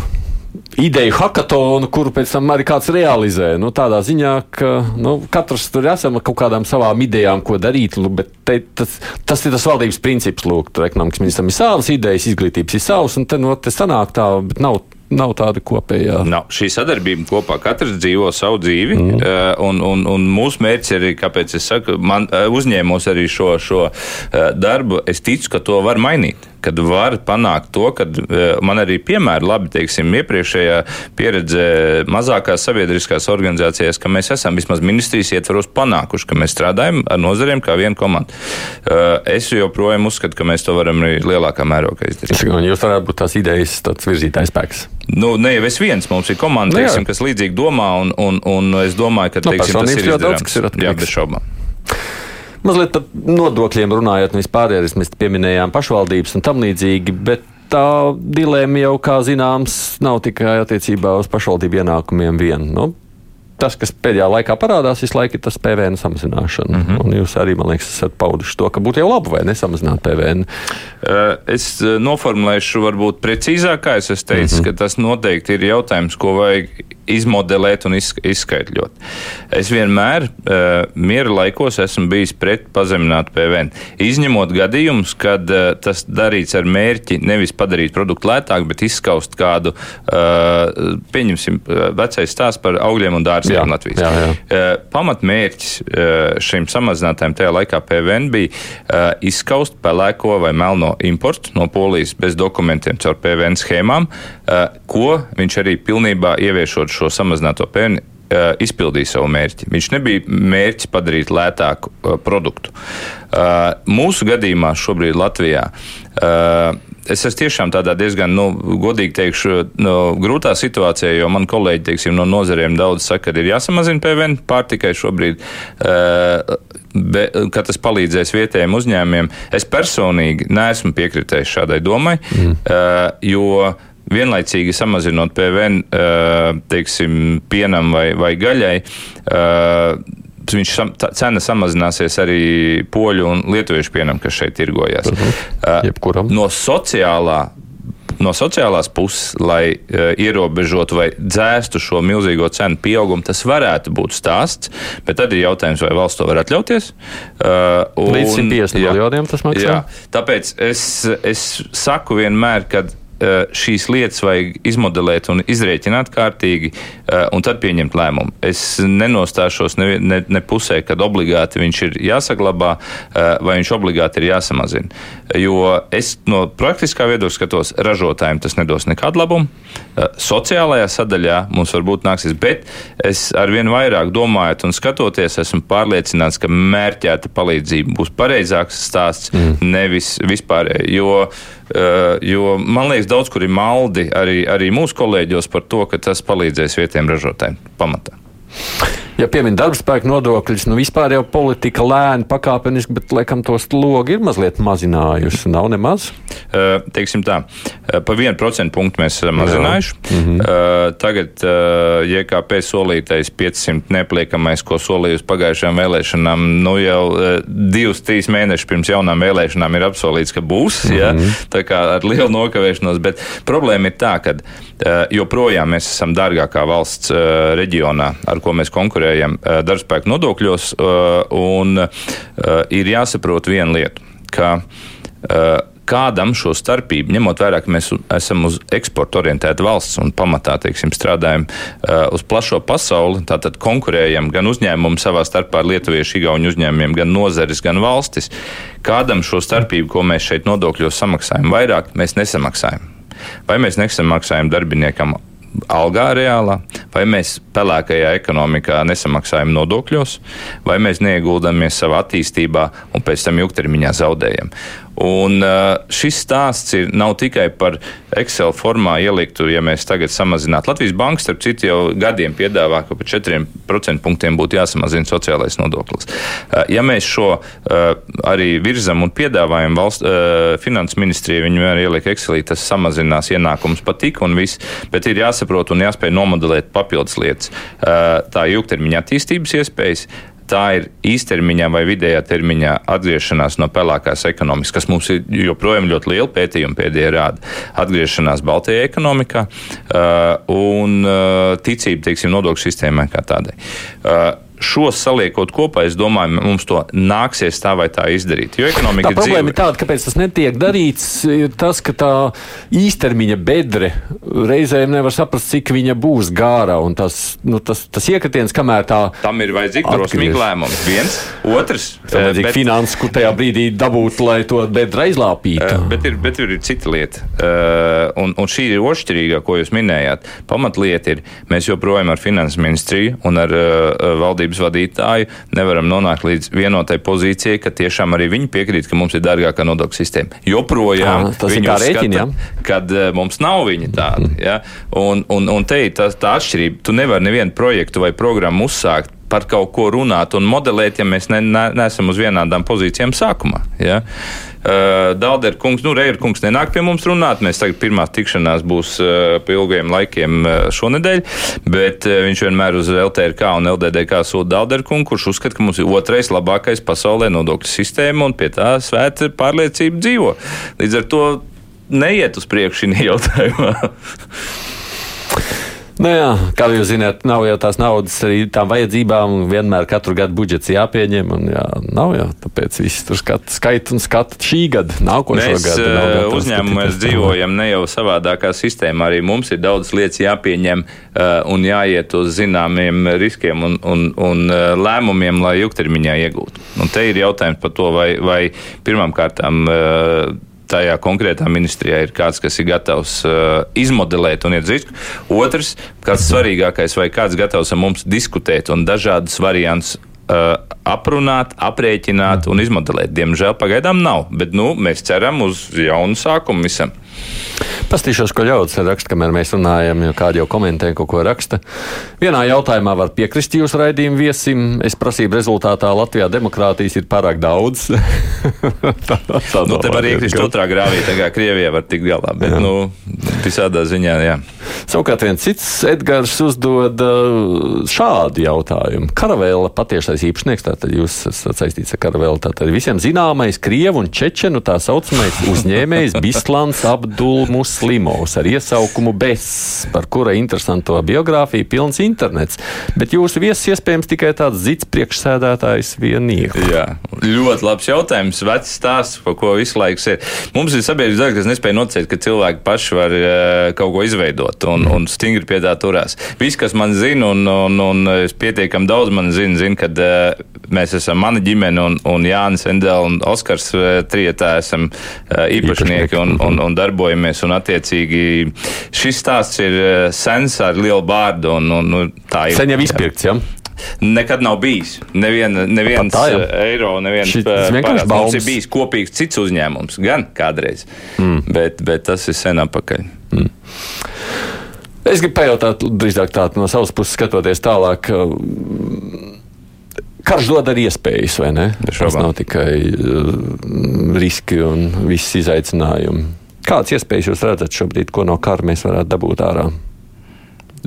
ideju hackathonu, kuru pēc tam arī kāds realizē. Nu, tādā ziņā, ka nu, katrs tur esam ar kaut kādām savām idejām, ko darīt. Bet te, tas, tas ir tas valdības princips. Lūk, tur ekonomikas ministram ir savas idejas, izglītības ir savas, un te, nu, te sanāk tā, bet nav nav tāda kopējā. Nav. Šī sadarbība kopā katrs dzīvo savu dzīvi, mm. un, un, un mūsu mērķis ir, kāpēc es saku, man uzņēmos arī šo, šo darbu, es ticu, ka to var mainīt kad var panākt to, ka e, man arī piemēri labi, teiksim, iepriekšējā pieredze mazākās sabiedriskās organizācijās, ka mēs esam vismaz ministrijas ietvaros panākuši, ka mēs strādājam ar nozarēm kā viena komanda. E, es joprojām uzskatu, ka mēs to varam arī lielākā mērogā izdarīt. Jūs varētu būt tās idejas virzītājs spēks. Nu, ne jau es viens, mums ir komanda, nu, teiksim, kas līdzīgi domā, un, un, un es domāju, ka no, nu, teiksim, tas ir izdarāms. Daudz, kas ir atkarīgs. Jā, bez šaubām. Mazliet par nodokļiem runājot, nevis pārējais, mēs pieminējām pašvaldības un tam līdzīgi, bet tā dilēma jau, kā zināms, nav tikai attiecībā uz pašvaldību ienākumiem vien. Nu, tas, kas pēdējā laikā parādās, visu laiku ir tas PVN samazināšana. Mm -hmm. Un jūs arī, man liekas, esat pauduši to, ka būtu jau labi vai nesamazināt PVN. Es noformulēšu varbūt precīzāk, kā es teicu, mm -hmm. ka tas noteikti ir jautājums, ko vajag izmodelēt un izskaidrot. Es vienmēr uh, miera laikos esmu bijis pret pazeminātu PVN. Izņemot gadījumus, kad uh, tas darīts ar mērķi nevis padarīt produktu lētāku, bet izskaust kādu, uh, pieņemsim, vecais stāsts par augļiem un dārziem Latvijas. Jā, jā. Uh, pamatmērķis uh, šim samazinātājiem tajā laikā PVN bija uh, izskaust pelēko vai melno importu no Polijas bez dokumentiem caur PVN schēmām, uh, ko viņš arī pilnībā ieviešot šo samazināto PVN uh, izpildīja savu mērķi. Viņš nebija mērķis padarīt lētāku uh, produktu. Uh, mūsu gadījumā šobrīd Latvijā. Es esmu tiešām tādā diezgan, nu, godīgi teikšu, nu, grūtā situācijā, jo man kolēģi, teiksim, no nozarēm daudz saka, ka ir jāsamazina PVN pārtikai šobrīd, be, ka tas palīdzēs vietējiem uzņēmumiem. Es personīgi neesmu piekritējis šādai domai, mm. jo vienlaicīgi samazinot PVN, teiksim, pienam vai, vai gaļai. Viņš cena samazināsies arī poļu un lietuviešu pienam, kas šeit tirgojas. Uh -huh. Jebkuram. No sociālā no sociālās puses, lai uh, ierobežotu vai dzēstu šo milzīgo cenu pieaugumu, tas varētu būt stāsts. Bet tad ir jautājums, vai valsts to var atļauties. Uh, un, Līdz 150 miljoniem tas maksā. Jā, tāpēc es, es saku vienmēr, ka Eh, šīs lietas vajag izmodelēt un izrēķināt kārtīgi, eh, un tad pieņemt lēmumu. Es nenostāšos ne, ne, ne pusē, kad obligāti viņš ir jāsaglabā eh, vai viņš obligāti ir jāsamazina. Jo es no praktiskā viedokļa skatos, ražotājiem tas nedos nekādu labumu. Sociālajā sadaļā mums varbūt nāksies, bet es arvien vairāk domājot un skatoties, esmu pārliecināts, ka mērķēta palīdzība būs pareizāks stāsts, mm. nevis vispārēji. Jo Eh, jo man liekas, daudz kur ir maldi arī, arī mūsu kolēģos par to, ka tas palīdzēs vietējiem ražotājiem pamatā. Ja piemin darbspēku nodokļus, nu vispār jau politika lēni, pakāpeniski, bet laikam tos logi ir mazliet mazinājuši. Nav nemaz. Uh, teiksim tā, pa vienu procentu punktu mēs esam mazinājuši. Mm -hmm. uh, tagad uh, JKP solītais 500 nepliekamais, ko solījusi pagājušajām vēlēšanām, nu jau uh, divus, trīs mēnešus pirms jaunām vēlēšanām ir apsolīts, ka būs. Mm -hmm. ja? Tā kā ar lielu nokavēšanos, bet problēma ir tā, ka joprojām mēs esam dārgākā valsts uh, reģionā, ar ko mēs konkurējam eh, darbspēku nodokļos, eh, un eh, ir jāsaprot viena lieta, ka kādam šo starpību, ņemot vērā, ka mēs esam uz eksporta orientēta valsts un pamatā teiksim, strādājam uh, uz plašo pasauli, tātad konkurējam gan uzņēmumu savā starpā ar lietuviešu, igauņu uzņēmumiem, gan nozares, gan valstis. Kādam šo starpību, ko mēs šeit nodokļos samaksājam vairāk, mēs nesamaksājam. Vai mēs nesamaksājam darbiniekam algā reālā, vai mēs pelēkajā ekonomikā nesamaksājam nodokļos, vai mēs neieguldāmies savā attīstībā un pēc tam ilgtermiņā zaudējam. Un šis stāsts ir, nav tikai par Excel formā ieliktu, ja mēs tagad samazinātu. Latvijas banka, starp citu, jau gadiem piedāvā, ka par 4% punktiem būtu jāsamazina sociālais nodoklis. Ja mēs šo arī virzam un piedāvājam valsts finanses ministrijai, viņi vienmēr ieliek Excelī, tas samazinās ienākumus patik un viss, bet ir jāsaprot un jāspēj nomodelēt papildus lietas. Tā ilgtermiņa attīstības iespējas tā ir īstermiņā vai vidējā termiņā atgriešanās no pelēkās ekonomikas, kas mums ir joprojām ļoti liela pētījuma pēdējā rāda. Atgriešanās Baltijā ekonomikā uh, un uh, ticība, teiksim, nodokļu sistēmai kā tādai. Uh, šos saliekot kopā, es domāju, mums to nāksies tā vai tā izdarīt. Jo ekonomika tā problēma dzīve... ir tāda, kāpēc tas netiek darīts, ir tas, ka tā īstermiņa bedre reizēm nevar saprast, cik viņa būs gārā. Tas, nu, tas, tas iekritiens, kamēr tā. Tam ir vajadzīga drosmīga lēmuma. Viens, otrs. Tam vajadzīga bet... finanses, kur tajā brīdī dabūt, lai to bedru aizlāpītu. Eh, bet ir, bet ir cita lieta. Eh, un, un šī ir ošķirīgā, ko jūs minējāt. Pamatlieta ir, mēs joprojām ar finanses ministriju un ar uh, valdības vadītāju nevaram nonākt līdz vienotai pozīcijai, ka tiešām arī viņi piekrīt, ka mums ir dārgākā nodokļu sistēma. Joprojām à, tas ir kā rēķini, ja? kad uh, mums nav viņa tāda. Mm. Ja? Un, un, un te ir tā, tā atšķirība. Tu nevari nevienu projektu vai programmu uzsākt par kaut ko runāt un modelēt, ja mēs ne, ne, neesam uz vienādām pozīcijām sākumā. Ja? Uh, Dārdera kungs, nu, Reira kungs nenāk pie mums runāt. Mēs tagad pirmā tikšanās būs uh, pie ilgiem laikiem uh, šonadēļ, bet uh, viņš vienmēr uz LTRK un LDDK sūta Dārdera kungu, kurš uzskata, ka mums ir otrais labākais pasaulē nodokļu sistēma un pie tā svēta pārliecība dzīvo. Līdz ar to neiet uz priekšu šī jautājumā. Nu jā, kā jūs zināt, nav jau tās naudas arī tām vajadzībām. Vienmēr katru gadu budžets jāpieņem. Un, jā, nav jau tāpēc viss tur skat, skait un skata šī gada, nākošo mēs, gadu. Mēs uzņēmumos dzīvojam ne jau savādākā sistēmā. Arī mums ir daudz lietas jāpieņem uh, un jāiet uz zināmiem riskiem un, un, un uh, lēmumiem, lai ilgtermiņā iegūtu. Un te ir jautājums par to, vai, vai pirmām kārtām. Tajā konkrētā ministrijā ir kāds, kas ir gatavs uh, izmodelēt un iet risku. Otrs, kāds svarīgākais, vai kāds gatavs ar mums diskutēt un dažādas variantus uh, aprunāt, aprēķināt un izmodelēt. Diemžēl pagaidām nav, bet nu, mēs ceram uz jaunu sākumu visam. Pastīšos, ko ļaudis raksta, kamēr mēs runājam, jo kādi jau komentē, ko, ko raksta. Vienā jautājumā var piekrist jūsu raidījumu viesim. Es prasību rezultātā Latvijā demokrātijas ir pārāk daudz. tā, tā nu, te var iekrist otrā grāvī, tā kā Krievija var tikt galā, bet, jā. nu, visādā ziņā, jā. Savukārt viens cits Edgars uzdod uh, šādu jautājumu. Karavēla patiešais īpašnieks, tātad jūs esat saistīts ar karavēlu, tātad visiem zināmais Krievu un Čečenu tā saucamais uzņēmējs Bislans Abdul Muslimovs ar iesaukumu BES, par kura interesanto biogrāfiju pilns internets. Bet jūsu viesis iespējams tikai tāds zits priekšsēdētājs vienīgs. Jā, ļoti labs jautājums, vecs stāsts, par ko visu laiku ir. Mums ir sabiedrības daļa, kas nespēja nocēt, ka cilvēki paši var uh, kaut ko izveidot un, un stingri pie tā turās. Viss, kas man zina, un, un, un pietiekami daudz man zinu, zin, kad uh, mēs esam mana ģimene un, un Jānis Endela un Oskars uh, Trietā esam uh, īpašnieki un, un, un darbojamies. Un attiecīgi šis stāsts ir sens ar lielu bārdu. Un, un, un tā ir. Sen jau izpirkts, jā. Ja? Nekad nav bijis. Nevien, neviens tā, jā. eiro, neviens pārāds. Mums ir bijis kopīgs cits uzņēmums, gan kādreiz, mm. bet, bet tas ir sen apakaļ. Mm. Es gribu pajautāt, drīzāk tādu no savas puses skatoties tālāk. Karš dod arī iespējas, vai ne? Tas nav tikai uh, riski un viss izaicinājumi. Kādas iespējas jūs redzat šobrīd, ko no kara mēs varētu dabūt ārā?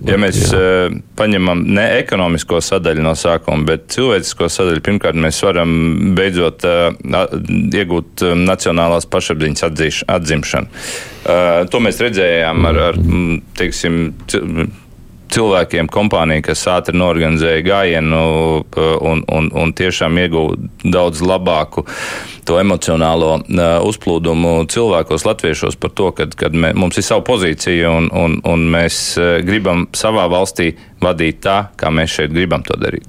Ja mēs Jā. uh, paņemam ne ekonomisko sadaļu no sākuma, bet cilvēcisko sadaļu, pirmkārt, mēs varam beidzot uh, iegūt nacionālās pašapziņas atzīš, atzimšanu. Uh, to mēs redzējām ar, ar teiksim, cilvēkiem, kompānija, kas ātri norganizēja gājienu uh, un, un, un tiešām ieguva daudz labāku to emocionālo uh, uzplūdumu cilvēkos, latviešos par to, ka mē, mums ir sava pozīcija un, un, un mēs uh, gribam savā valstī vadīt tā, kā mēs šeit gribam to darīt.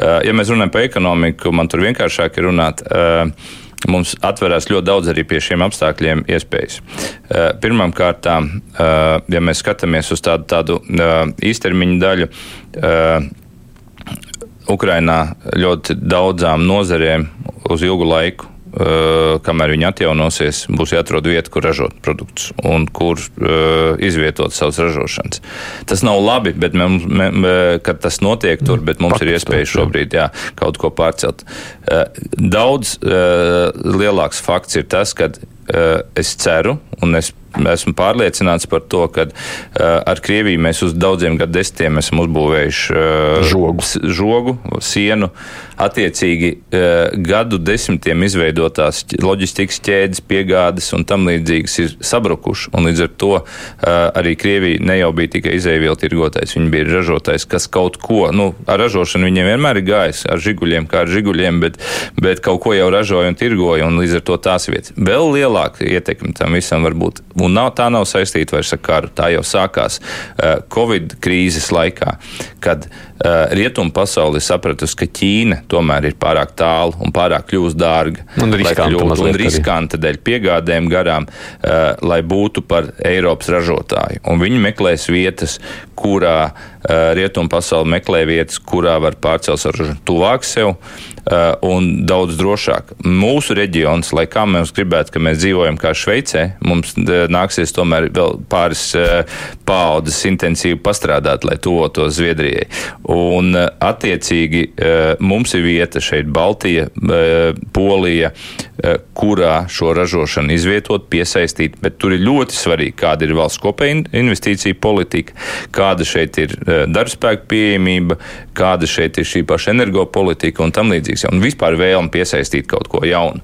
Ja mēs runājam par ekonomiku, man tur vienkāršāk ir runāt mums atverās ļoti daudz arī pie šiem apstākļiem iespējas. Eh, Pirmkārt, eh, ja mēs skatāmies uz tādu, tādu eh, īstermiņa daļu, Ukrainā ļoti daudzām nozarēm uz ilgu laiku Uh, kamēr viņi atjaunosies, būs jāatrod vieta, kur ražot produktus un kur uh, izvietot savas ražošanas. Tas nav labi, bet mums, me, me, kad tas notiek tur, bet mums Pakistāns, ir iespēja šobrīd jā, kaut ko pārcelt. Uh, daudz lielāks fakts ir tas, ka es ceru un es esmu pārliecināts par to, ka uh, ar Krieviju mēs uz daudziem gadu desmitiem esam uzbūvējuši uh, žogu. žogu, sienu. Attiecīgi uh, gadu desmitiem izveidotās loģistikas ķēdes, piegādes un tam līdzīgas ir sabrukuši. Līdz ar to uh, arī Krievija ne jau bija tikai izēvielu tirgotājs, viņi bija ražotājs, kas kaut ko, nu, ar ražošanu viņiem vienmēr ir gājis, ar žiguļiem kā ar žiguļiem, bet, bet kaut ko jau ražoja un tirgoja, un līdz ar to tās vietas. Vēl lielāka ietekme tam visam var būt Un nav, tā nav saistīta vairs ar karu. Tā jau sākās uh, Covid krīzes laikā, kad uh, rietumu pasauli sapratusi, ka Ķīna tomēr ir pārāk tālu un pārāk kļūst dārga. Un riskanta, un riskanta dēļ piegādēm garām, uh, lai būtu par Eiropas ražotāju. Un viņi meklēs vietas, kurā uh, rietumu pasauli meklē vietas, kurā var pārcelt savu ražošanu tuvāk sev uh, un daudz drošāk. Mūsu reģions, lai kā mēs gribētu, ka mēs dzīvojam kā Šveicē, mums nāksies tomēr vēl pāris paudzes intensīvi pastrādāt, lai tuvotos Zviedrijai. Un attiecīgi mums ir vieta šeit Baltija, Polija, kurā šo ražošanu izvietot, piesaistīt, bet tur ir ļoti svarīgi, kāda ir valsts kopēja investīcija politika, kāda šeit ir darbspēka pieejamība, kāda šeit ir šī paša energopolitika un tam līdzīgs. Un vispār vēlme piesaistīt kaut ko jaunu.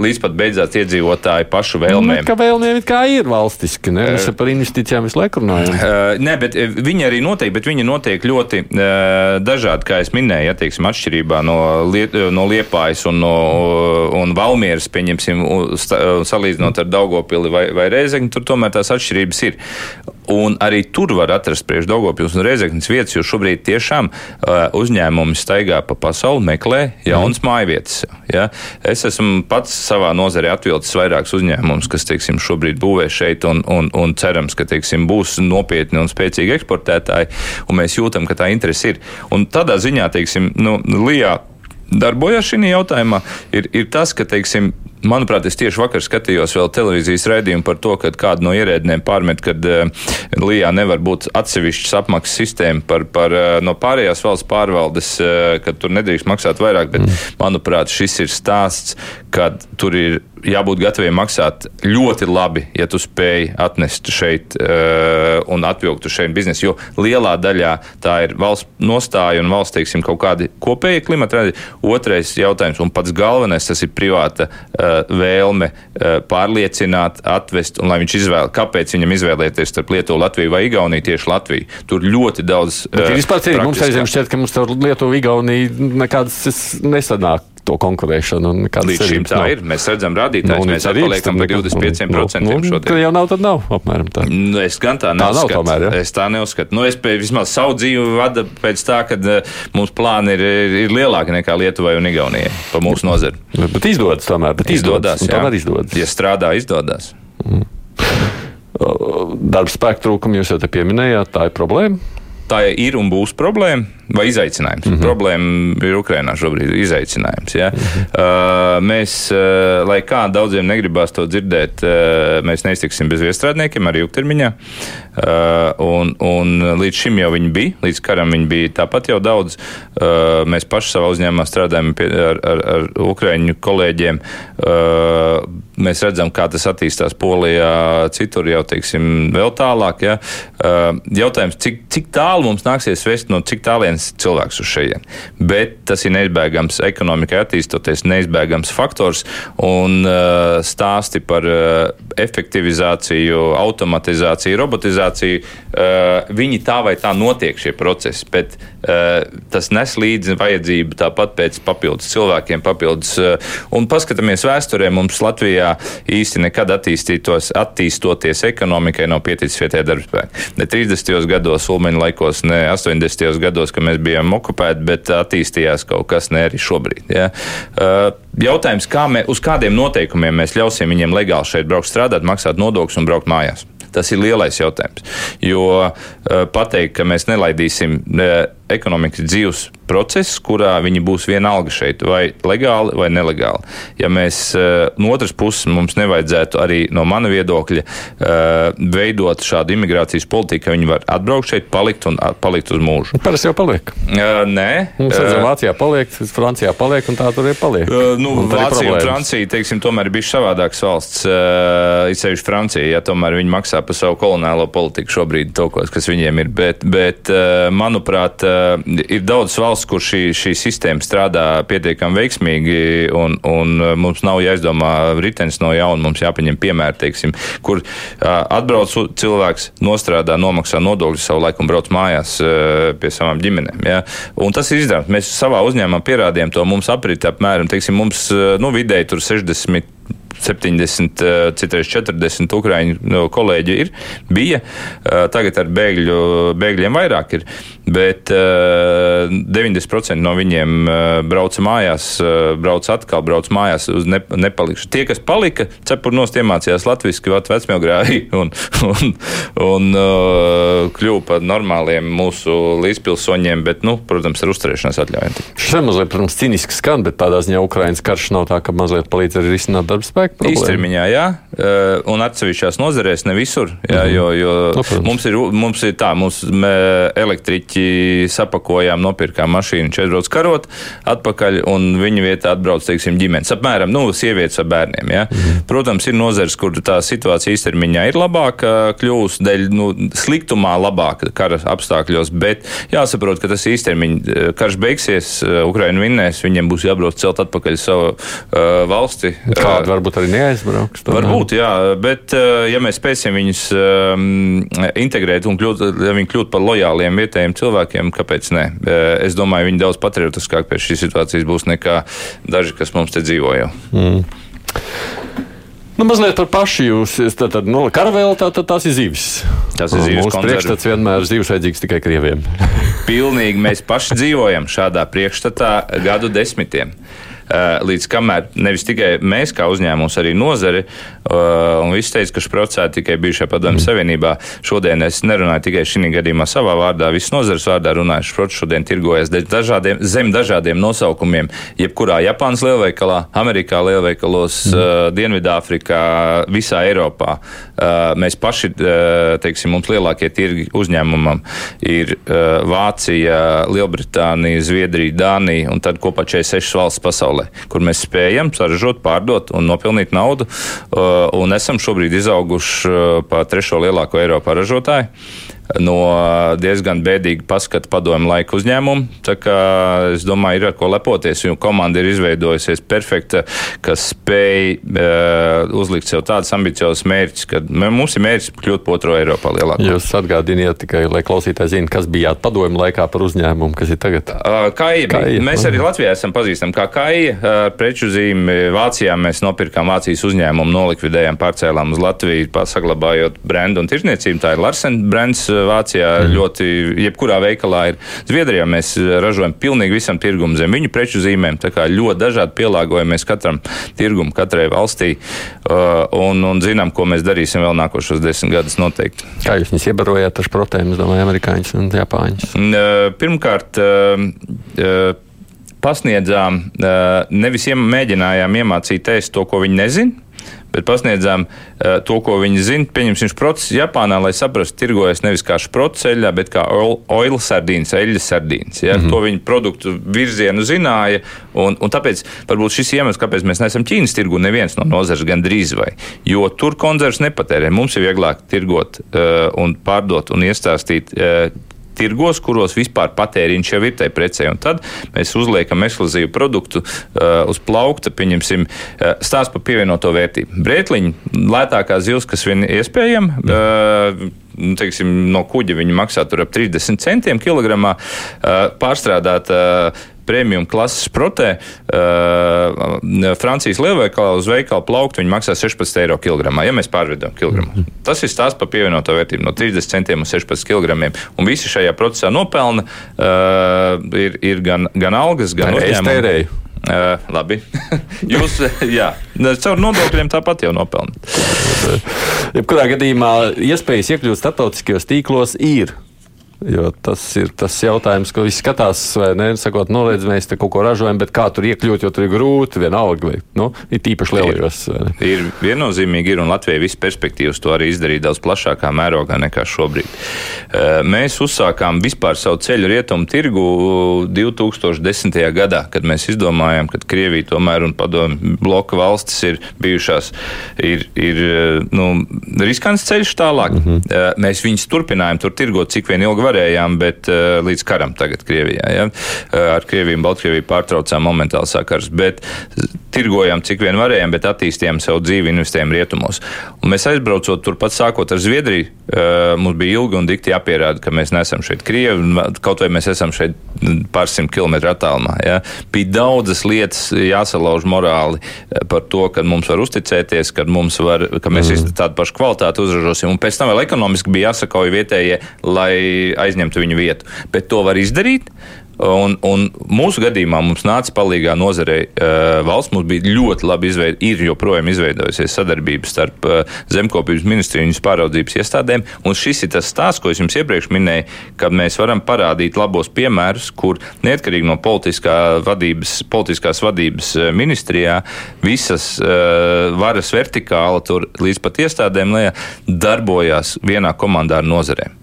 Līdz pat beidzās iedzīvotāju pašu vēlmēm. Nu, kā vēlmēm kā ir valstiski, ne? Mēs par investīcijām visu laiku runājam. Nē, bet viņi arī notiek, bet viņi notiek ļoti dažādi, kā es minēju, ja, teiksim, atšķirībā no, liet, no Liepājas un, no, un Valmieras, pieņemsim, salīdzinot ar Daugopili vai, vai Rēzekni, tur tomēr tās atšķirības ir. Un arī tur var atrast priekš Daugopils un Reizeknas vietas, jo šobrīd tiešām uh, uzņēmumi staigā pa pasauli, meklē jaunas mm. mājvietas. Ja? Es esmu pats savā nozarē atvilcis vairākus uzņēmumus, kas, teiksim, šobrīd būvē šeit un, un, un cerams, ka, teiksim, būs nopietni un spēcīgi eksportētāji, un mēs jūtam, ka tā interese ir. Un tādā ziņā, teiksim, nu, Lijā darbojas šī jautājumā, ir, ir tas, ka, teiksim, Manuprāt, es tieši vakar skatījos vēl televīzijas raidījumu par to, ka kāda no ierēdnēm pārmet, ka uh, Lijā nevar būt atsevišķas apmaksas sistēma par, par uh, no pārējās valsts pārvaldes, uh, ka tur nedrīkst maksāt vairāk, bet, mm. manuprāt, šis ir stāsts, kad tur ir jābūt gataviem maksāt ļoti labi, ja tu spēj atnest šeit uh, un atvilkt šeit biznesu. Jo lielā daļā tā ir valsts nostāja un valsts, teiksim, kaut kādi kopēji klimata radi. Otrais jautājums, un pats galvenais, tas ir privāta uh, vēlme uh, pārliecināt, atvest, un lai viņš izvēl, kāpēc viņam izvēlēties starp Lietuvu, Latviju vai Igauniju tieši Latviju. Tur ļoti daudz. Bet uh, ir vispār cerīgi, mums aizvien šķiet, ka mums tur Lietuva, Igaunija nekādas nesanāk to konkurēšanu. Līdz šim tā nav. ir. Mēs redzam rādītājus, nu, mēs atpaliekam par 25% nu, nu, šodien. Tad jau nav, tad nav apmēram tā. Nu, es gan tā neuzskatu. Tā nav tomēr, ja? Es tā neuzskatu. Nu, es pēc, vismaz savu dzīvi vada pēc tā, ka uh, mums plāni ir, ir, ir lielāki nekā Lietuvai un Igaunijai pa mūsu nozari. Bet, bet izdodas tomēr. Bet izdodas, izdodas, tomēr izdodas. Ja strādā, izdodas. Mm. Darba spēka trūkumu jūs jau te pieminējāt, tā ir problēma. Tā ir un būs problēma vai izaicinājums. Mm -hmm. Problēma ir Ukrainā šobrīd izaicinājums. Ja? Mm -hmm. uh, mēs, uh, lai kā daudziem negribās to dzirdēt, uh, mēs neiztiksim bez viestrādniekiem arī ilgtermiņā. Uh, un, un līdz šim jau viņi bija, līdz karam viņi bija tāpat jau daudz. Uh, mēs paši savā uzņēmumā strādājam pie, ar, ar, ar ukraiņu kolēģiem. Uh, mēs redzam, kā tas attīstās Polijā, citur jau, teiksim, vēl tālāk. Ja? Uh, jautājums, cik, cik tālu mums nāksies vest no cik tālien viens cilvēks uz šejienes. Bet tas ir neizbēgams ekonomikai attīstoties, neizbēgams faktors un uh, stāsti par uh, efektivizāciju, automatizāciju, robotizāciju. Uh, viņi tā vai tā notiek šie procesi, bet uh, tas nes līdzi vajadzību tāpat pēc papildus cilvēkiem, papildus. Uh, un paskatāmies vēsturē, mums Latvijā īsti nekad attīstītos, attīstoties ekonomikai nav pieticis vietējā darbspēka. Ne 30. gados, Ulmeņa laikos, ne 80. gados, kad mēs bijām okupēti, bet attīstījās kaut kas ne arī šobrīd. Ja. Uh, jautājums, kā mē, uz kādiem noteikumiem mēs ļausim viņiem legāli šeit braukt strādāt, maksāt nodokļus un braukt mājās? Tas ir lielais jautājums. Jo uh, pateikt, ka mēs nelaidīsim ekonomikas dzīves process, kurā viņi būs vienalga šeit, vai legāli vai nelegāli. Ja mēs eh, no otras puses mums nevajadzētu arī no mana viedokļa eh, veidot šādu imigrācijas politiku, ka viņi var atbraukt šeit, palikt un palikt uz mūžu. Parasti jau paliek. Uh, nē, mums redzam, Vācijā paliek, Francijā paliek un tā tur ir paliek. Uh, nu, un Vācija un Francija, teiksim, tomēr ir bijuši savādākas valsts. Uh, sevišķi Francija, ja tomēr viņi maksā par savu koloniālo politiku šobrīd, to, kas viņiem ir. Bet, bet manuprāt, ir daudz valsts, kur šī, šī sistēma strādā pietiekami veiksmīgi, un, un mums nav jāizdomā ritenis no jauna. Mums jāpaņem piemēri, teiksim, kur atbrauc cilvēks, nostrādā, nomaksā nodokļus savu laiku un brauc mājās pie savām ģimenēm. Ja? Un tas ir izdarāms. Mēs savā uzņēmumā pierādījām to. Mums aprit apmēram, teiksim, mums nu, vidēji tur 60 70, eh, citreiz 40 ukrāņu nu, kolēģi ir, bija. Eh, tagad ar bēgļu, bēgļiem vairāk ir, bet 90% eh, no viņiem brauca mājās, brauca atkal, brauca mājās uz ne, nepalikšu. Tie, kas palika, cepurnos iemācījās latviski, vat vecmilgrāji un, un, un kļuva par normāliem mūsu līdzpilsoņiem, bet, nu, protams, ar uzturēšanās atļaujām. Šis mazliet, protams, cīniski skan, bet tādā ziņā Ukrainas karš nav tā, ka mazliet palīdz arī risināt darba spēku problēma? Īstermiņā, jā, eh, un atsevišķās nozarēs ne visur, jā, mm -hmm. jo, jo no, nu, mums, ir, mums ir tā, mums elektriķi politiķi sapakojām, nopirkām mašīnu, četrbrauc karot atpakaļ, un viņa vietā atbrauc, teiksim, ģimenes. Apmēram, nu, sievietes ar bērniem. Ja? Mm. Protams, ir nozars, kur tā situācija īstermiņā ir labāka, kļūst dēļ nu, sliktumā labāka kara apstākļos, bet jāsaprot, ka tas īstermiņa karš beigsies, Ukraina vinnēs, viņiem būs jābrauc celt atpakaļ savu uh, valsti. Kāda varbūt arī neaizbrauks. Varbūt, jā, bet uh, ja mēs spēsim viņus um, integrēt un kļūt, ja viņi kļūt par lojāliem vietējiem cilvēkiem, kāpēc ne? Es domāju, viņi daudz patriotiskāk pēc šīs situācijas būs nekā daži, kas mums te dzīvo jau. Mm. Nu, mazliet par pašu jūs. Tad, tad nu, karavēl tā, tad tās ir zivis. Tas ir zivis. Mūsu priekšstats vienmēr zivs vajadzīgs tikai krieviem. Pilnīgi mēs paši dzīvojam šādā priekšstatā gadu desmitiem. Eh, līdz kamēr nevis tikai mēs, kā uzņēmums, arī nozare, eh, un viss teica, ka šprocē tikai bijušajā padomju mm. savienībā. Šodien es nerunāju tikai šī gadījumā savā vārdā, visas nozares vārdā runāju. Šprots šodien tirgojas dažādiem, zem dažādiem nosaukumiem, jebkurā Japānas lielveikalā, Amerikā lielveikalos, mm. Dienvidāfrikā, visā Eiropā. Mēs paši, teiksim, mums lielākie tirgi uzņēmumam ir Vācija, Lielbritānija, Zviedrija, Dānija un tad kopā 46 valsts pasaulē pasaulē, kur mēs spējam saražot, pārdot un nopelnīt naudu. Uh, un esam šobrīd izauguši uh, par trešo lielāko Eiropā ražotāju no diezgan bēdīga paskata padomu laika uzņēmumu. Tā kā es domāju, ir ar ko lepoties, jo komanda ir izveidojusies perfekta, kas spēj uh, uzlikt sev tādus ambiciozus mērķus, ka mums ir mērķis kļūt par otro Eiropā lielāko. Jūs atgādiniet tikai, lai klausītāji zina, kas bijāt padomu laikā par uzņēmumu, kas ir tagad. Uh, kaija, kaija. Mēs arī Latvijā esam pazīstami kā Kaija. Uh, preču zīme Vācijā mēs nopirkām Vācijas uzņēmumu, nolikvidējām, pārcēlām uz Latviju, saglabājot brendu un tirzniecību. Tā ir Larsen brands Vācijā mm. ļoti, jebkurā veikalā ir. Zviedrijā mēs ražojam pilnīgi visam tirgumam zem viņu preču zīmēm. Tā kā ļoti dažādi pielāgojamies katram tirgumam, katrai valstī uh, un, un zinām, ko mēs darīsim vēl nākošos desmit gadus noteikti. Kā jūs viņus iebarojāt ar protēm, es domāju, amerikāņus un japāņus? Uh, pirmkārt, pasniedzām, nevis mēģinājām iemācīt ēst to, ko viņi nezina bet pasniedzām uh, to, ko viņi zina. Pieņemsim, process Japānā, lai saprastu, tirgojas nevis kā šprots eļļā, bet kā oil sardīns, eļļas sardīns. Ja? Mm -hmm. To viņu produktu virzienu zināja, un, un tāpēc varbūt šis iemesls, kāpēc mēs neesam Ķīnas tirgu, neviens no nozares gandrīz vai, jo tur konzervs nepatērē. Mums ir vieglāk tirgot uh, un pārdot un iestāstīt. Uh, tirgos, kuros vispār patēriņš jau ir tai precē. Un tad mēs uzliekam ekskluzīvu produktu uh, uz plaukta, pieņemsim, uh, stāst par pievienoto vērtību. Brētliņi, lētākā zivs, kas vien iespējama. Uh, nu, teiksim, no kuģa viņi maksā ap 30 centiem kilogramā. Pārstrādāt uh, premium klases protē uh, Francijas lielveikalā uz veikalu plauktu viņi maksā 16 eiro kilogramā, ja mēs pārvedam kilogramus. Mm -hmm. Tas ir stāsts par pievienoto vērtību no 30 centiem uz 16 kilogramiem. Un visi šajā procesā nopelna uh, ir, ir gan, gan algas, gan uzņēmumi. Uh, labi. Jūs, jā, caur nodokļiem tāpat jau nopelnāt. Jebkurā gadījumā iespējas iekļūt starptautiskajos tīklos ir. Jo tas ir tas jautājums, ko visi skatās, vai ne? Sakot, redz, mēs te kaut ko ražojam, bet kā tur iekļūt, jo tur ir grūti vienalga. Nu, ir tīpaši lielajos. Ir, ir viennozīmīgi, ir un Latvijai viss perspektīvas to arī izdarīt daudz plašākā mērogā nekā šobrīd. Mēs uzsākām vispār savu ceļu rietumu tirgu 2010. gadā, kad mēs izdomājām, ka Krievija tomēr un padomu bloka valstis ir bijušās, ir, ir nu, riskants ceļš tālāk. Mm -hmm. Mēs viņus turpinājām tur tirgot, cik vien ilgi varējām, bet uh, līdz karam tagad Krievijā. Ja? Uh, ar Krieviju un Baltkrieviju pārtraucām momentāli sakars, bet tirgojām cik vien varējām, bet attīstījām savu dzīvi, investējām rietumos. Un mēs aizbraucot turpat sākot ar Zviedriju, uh, mums bija ilgi un dikti jāpierāda, ka mēs nesam šeit Krievi, kaut vai mēs esam šeit pārsimt kilometru attālumā. Ja? Bija daudzas lietas jāsalauž morāli par to, ka mums var uzticēties, ka, var, ka mēs mm. tādu pašu kvalitāti uzražosim, un pēc tam vēl ekonomiski bija jāsakauj vietējie, lai aizņemtu viņu vietu. Bet to var izdarīt. Un, un mūsu gadījumā mums nāca palīdzīgā nozarei uh, valsts. Mums bija ļoti labi izveidota, ir joprojām izveidojusies sadarbība starp uh, zemkopības ministriju un pāraudzības iestādēm. Un šis ir tas stāsts, ko es jums iepriekš minēju, kad mēs varam parādīt labos piemērus, kur neatkarīgi no politiskā vadības, politiskās vadības ministrijā visas uh, varas vertikāla tur līdz pat iestādēm lejā darbojās vienā komandā ar nozarēm.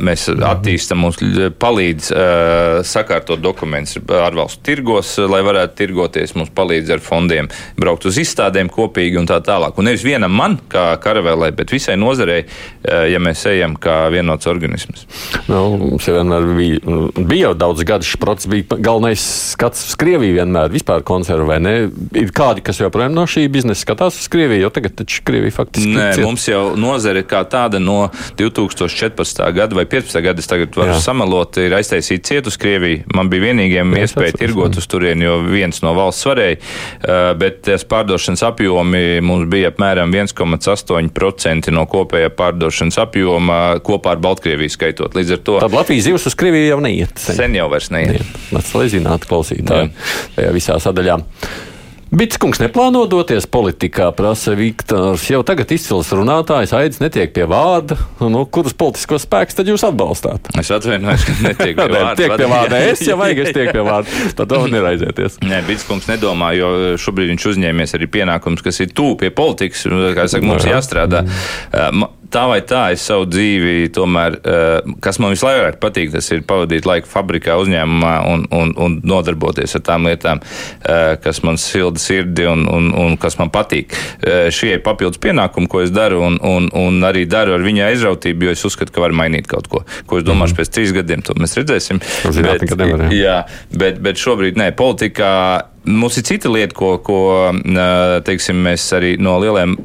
Mēs attīstam, mums palīdz sakārtot dokumentus ārvalstu tirgos, lai varētu tirgoties, mums palīdz ar fondiem braukt uz izstādēm kopīgi un tā tālāk. Un nevis vienam man, kā karavēlē, bet visai nozarei, ja mēs ejam kā vienots organisms. Nu, mums jau vienmēr bija, bija jau daudz gadu šis process, bija galvenais skats uz Krieviju vienmēr vispār konservē. Ne? Ir kādi, kas joprojām no šī biznesa skatās uz Krieviju, jo tagad taču Krievija faktiski. Nē, ciet. mums jau nozare kā tāda no 2014 gada vai 15. gada, es tagad varu Jā. samalot, ir aiztaisīta ciet uz Krieviju. Man bija vienīgiem Jā, iespēja tirgot uz turieni, jo viens no valsts varēja, uh, bet tās pārdošanas apjomi mums bija apmēram 1,8% no kopējā pārdošanas apjoma kopā ar Baltkrieviju skaitot. Līdz ar to. Tad Latvijas zivs uz Krieviju jau neiet. Sen, sen jau vairs neiet. neiet. Lai zinātu klausītāji tajā visā sadaļā. Bitskungs neplāno doties politikā, prasa Viktors. Jau tagad izcils runātājs aids netiek pie vārda. Nu, kurus politiskos spēkus tad jūs atbalstāt? Es atvainojos, ka netiek pie vārda. tiek pie vārda. Es jau vajag, es tiek pie vārda. Par to neraizēties. Nē, Bitskungs nedomā, jo šobrīd viņš uzņēmies arī pienākums, kas ir tūp pie politikas. Kā saka, mums jāstrādā. Mm tā vai tā es savu dzīvi, tomēr, eh, kas man vislabāk patīk, tas ir pavadīt laiku fabrikā, uzņēmumā un, un, un nodarboties ar tām lietām, eh, kas man silda sirdi un, un, un kas man patīk. Eh, šie ir papildus pienākumi, ko es daru, un, un, un arī daru ar viņa aizrautību, jo es uzskatu, ka var mainīt kaut ko. Ko es domāšu mm. pēc trīs gadiem, to mēs redzēsim. Zināt, bet, jā, bet, bet šobrīd nē, politikā Mums ir cita lieta, ko, ko teiksim, mēs arī no lieliem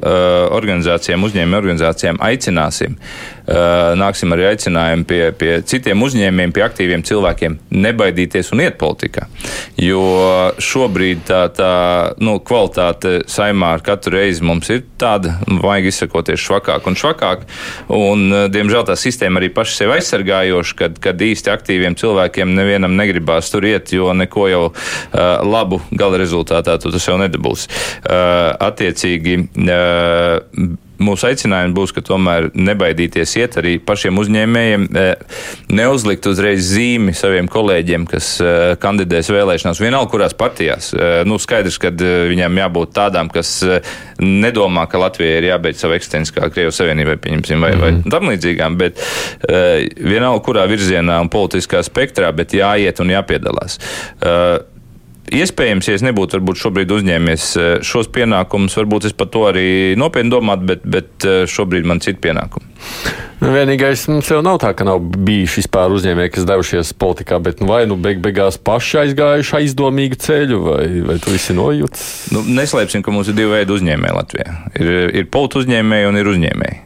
organizācijām, uzņēmuma organizācijām aicināsim. Nāksim arī aicinājumu pie, pie citiem uzņēmumiem, pie aktīviem cilvēkiem nebaidīties un iet politikā. Jo šobrīd tā, tā nu, kvalitāte saimā ar katru reizi mums ir tāda, vajag izsakoties švakāk un švakāk. Un, diemžēl tā sistēma arī paši sevi aizsargājoša, kad, kad īsti aktīviem cilvēkiem nevienam negribās tur iet, jo neko jau uh, labu gala rezultātā tu tas jau nedabūsi. Uh, attiecīgi, uh, mūsu aicinājums būs, ka tomēr nebaidīties iet arī pašiem uzņēmējiem, neuzlikt uzreiz zīmi saviem kolēģiem, kas kandidēs vēlēšanās, vienalga kurās partijās. Nu, skaidrs, ka viņām jābūt tādām, kas nedomā, ka Latvijai ir jābeidz savu eksistenci kā Krievijas Savienībai, pieņemsim, vai, mm -hmm. vai mhm. tam līdzīgām, bet vienalga kurā virzienā un politiskā spektrā, bet jāiet un jāpiedalās. Iespējams, ja es nebūtu varbūt šobrīd uzņēmies eh, šos pienākumus, varbūt es par to arī nopietni domātu, bet, bet eh, šobrīd man citi pienākumi. Nu, vienīgais mums jau nav tā, ka nav bijuši vispār uzņēmēji, kas devušies politikā, bet nu, vai nu beig beigās paši aizgājuši aizdomīgu ceļu, vai, vai tu visi nojūts? Nu, neslēpsim, ka mums ir divi veidi uzņēmēji Latvijā. Ir, ir politi uzņēmēji un ir uzņēmēji.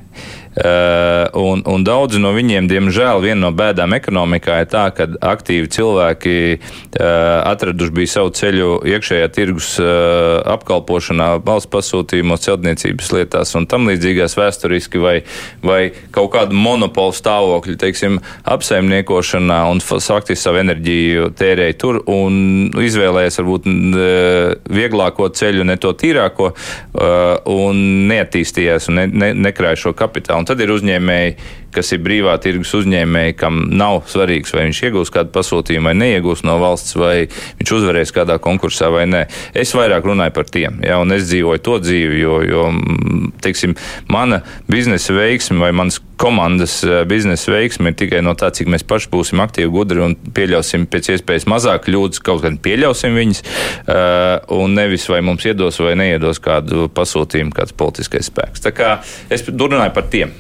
Eh, un, un daudzi no viņiem, diemžēl, viena no bēdām ekonomikā ir tā, ka aktīvi cilvēki eh, atraduši bija savu ceļu iekšējā tirgus eh, apkalpošanā, valsts pasūtījumos, celtniecības lietās un tam līdzīgās vēsturiski vai, vai kaut kādu monopolu stāvokļu, teiksim, apsaimniekošanā un faktiski savu enerģiju tērēja tur un izvēlējies varbūt vieglāko ceļu, ne to tīrāko un neattīstījās un ne, ne, nekrāja šo kapitālu. Un tad ir uzņēmēji, kas ir brīvā tirgus uzņēmēji, kam nav svarīgs, vai viņš iegūs kādu pasūtījumu vai neiegūs no valsts, vai viņš uzvarēs kādā konkursā vai nē. Es vairāk runāju par tiem, ja, un es dzīvoju to dzīvi, jo, jo teiksim, mana biznesa veiksme vai manas komandas eh, biznesa veiksme ir tikai no tā, cik mēs paši būsim aktīvi, gudri un pieļausim pēc iespējas mazāk kļūdas, kaut gan pieļausim viņas, uh, un nevis vai mums iedos vai neiedos kādu pasūtījumu, kāds politiskais spēks. Tā kā es runāju par tiem.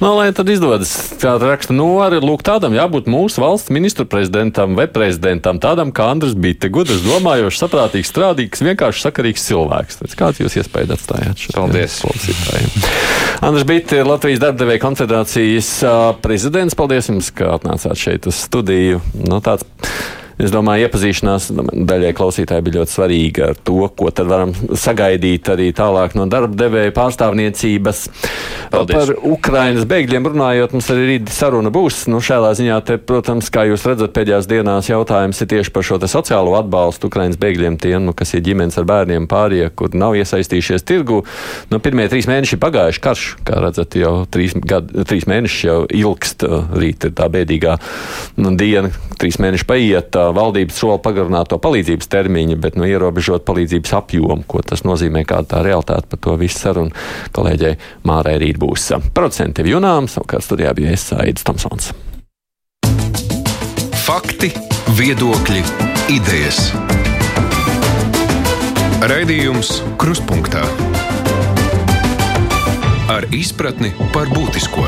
Nu, lai tad izdodas tāda raksta, nu, arī lūk, tādam jābūt mūsu valsts ministru prezidentam vai prezidentam, tādam kā Andris Bitte, gudrs, domājošs, saprātīgs, strādīgs, vienkārši sakarīgs cilvēks. Tad kāds jūs iespēja atstājāt? Paldies! Andris Bitte ir Latvijas darbdevēja konfederācijas prezidents. Paldies jums, ka atnācāt šeit uz studiju. Nu, tāds Es domāju, iepazīšanās daļai klausītāji bija ļoti svarīga ar to, ko tad varam sagaidīt arī tālāk no darba devēja pārstāvniecības. Paldies. Par Ukrainas bēgļiem runājot, mums arī rīt saruna būs. Nu, šādā ziņā, te, protams, kā jūs redzat, pēdējās dienās jautājums ir tieši par šo sociālo atbalstu Ukrainas bēgļiem, tiem, nu, kas ir ģimenes ar bērniem pārie, kur nav iesaistījušies tirgu. Nu, pirmie trīs mēneši pagājuši karš, kā redzat, jau trīs, gad, trīs mēneši jau ilgst. Rīt ir tā bēdīgā nu, diena, trīs mēneši paiet valdības sola pagarināt to palīdzības termiņu, bet nu, ierobežot palīdzības apjomu, ko tas nozīmē, kāda tā realitāte par to visu sarunu kolēģei Mārai rīt būs. Procenti Junām, savukārt studijā bija es Aidis Tomsons. Fakti, viedokļi, idejas. Raidījums Kruspunkta ar izpratni par būtisko.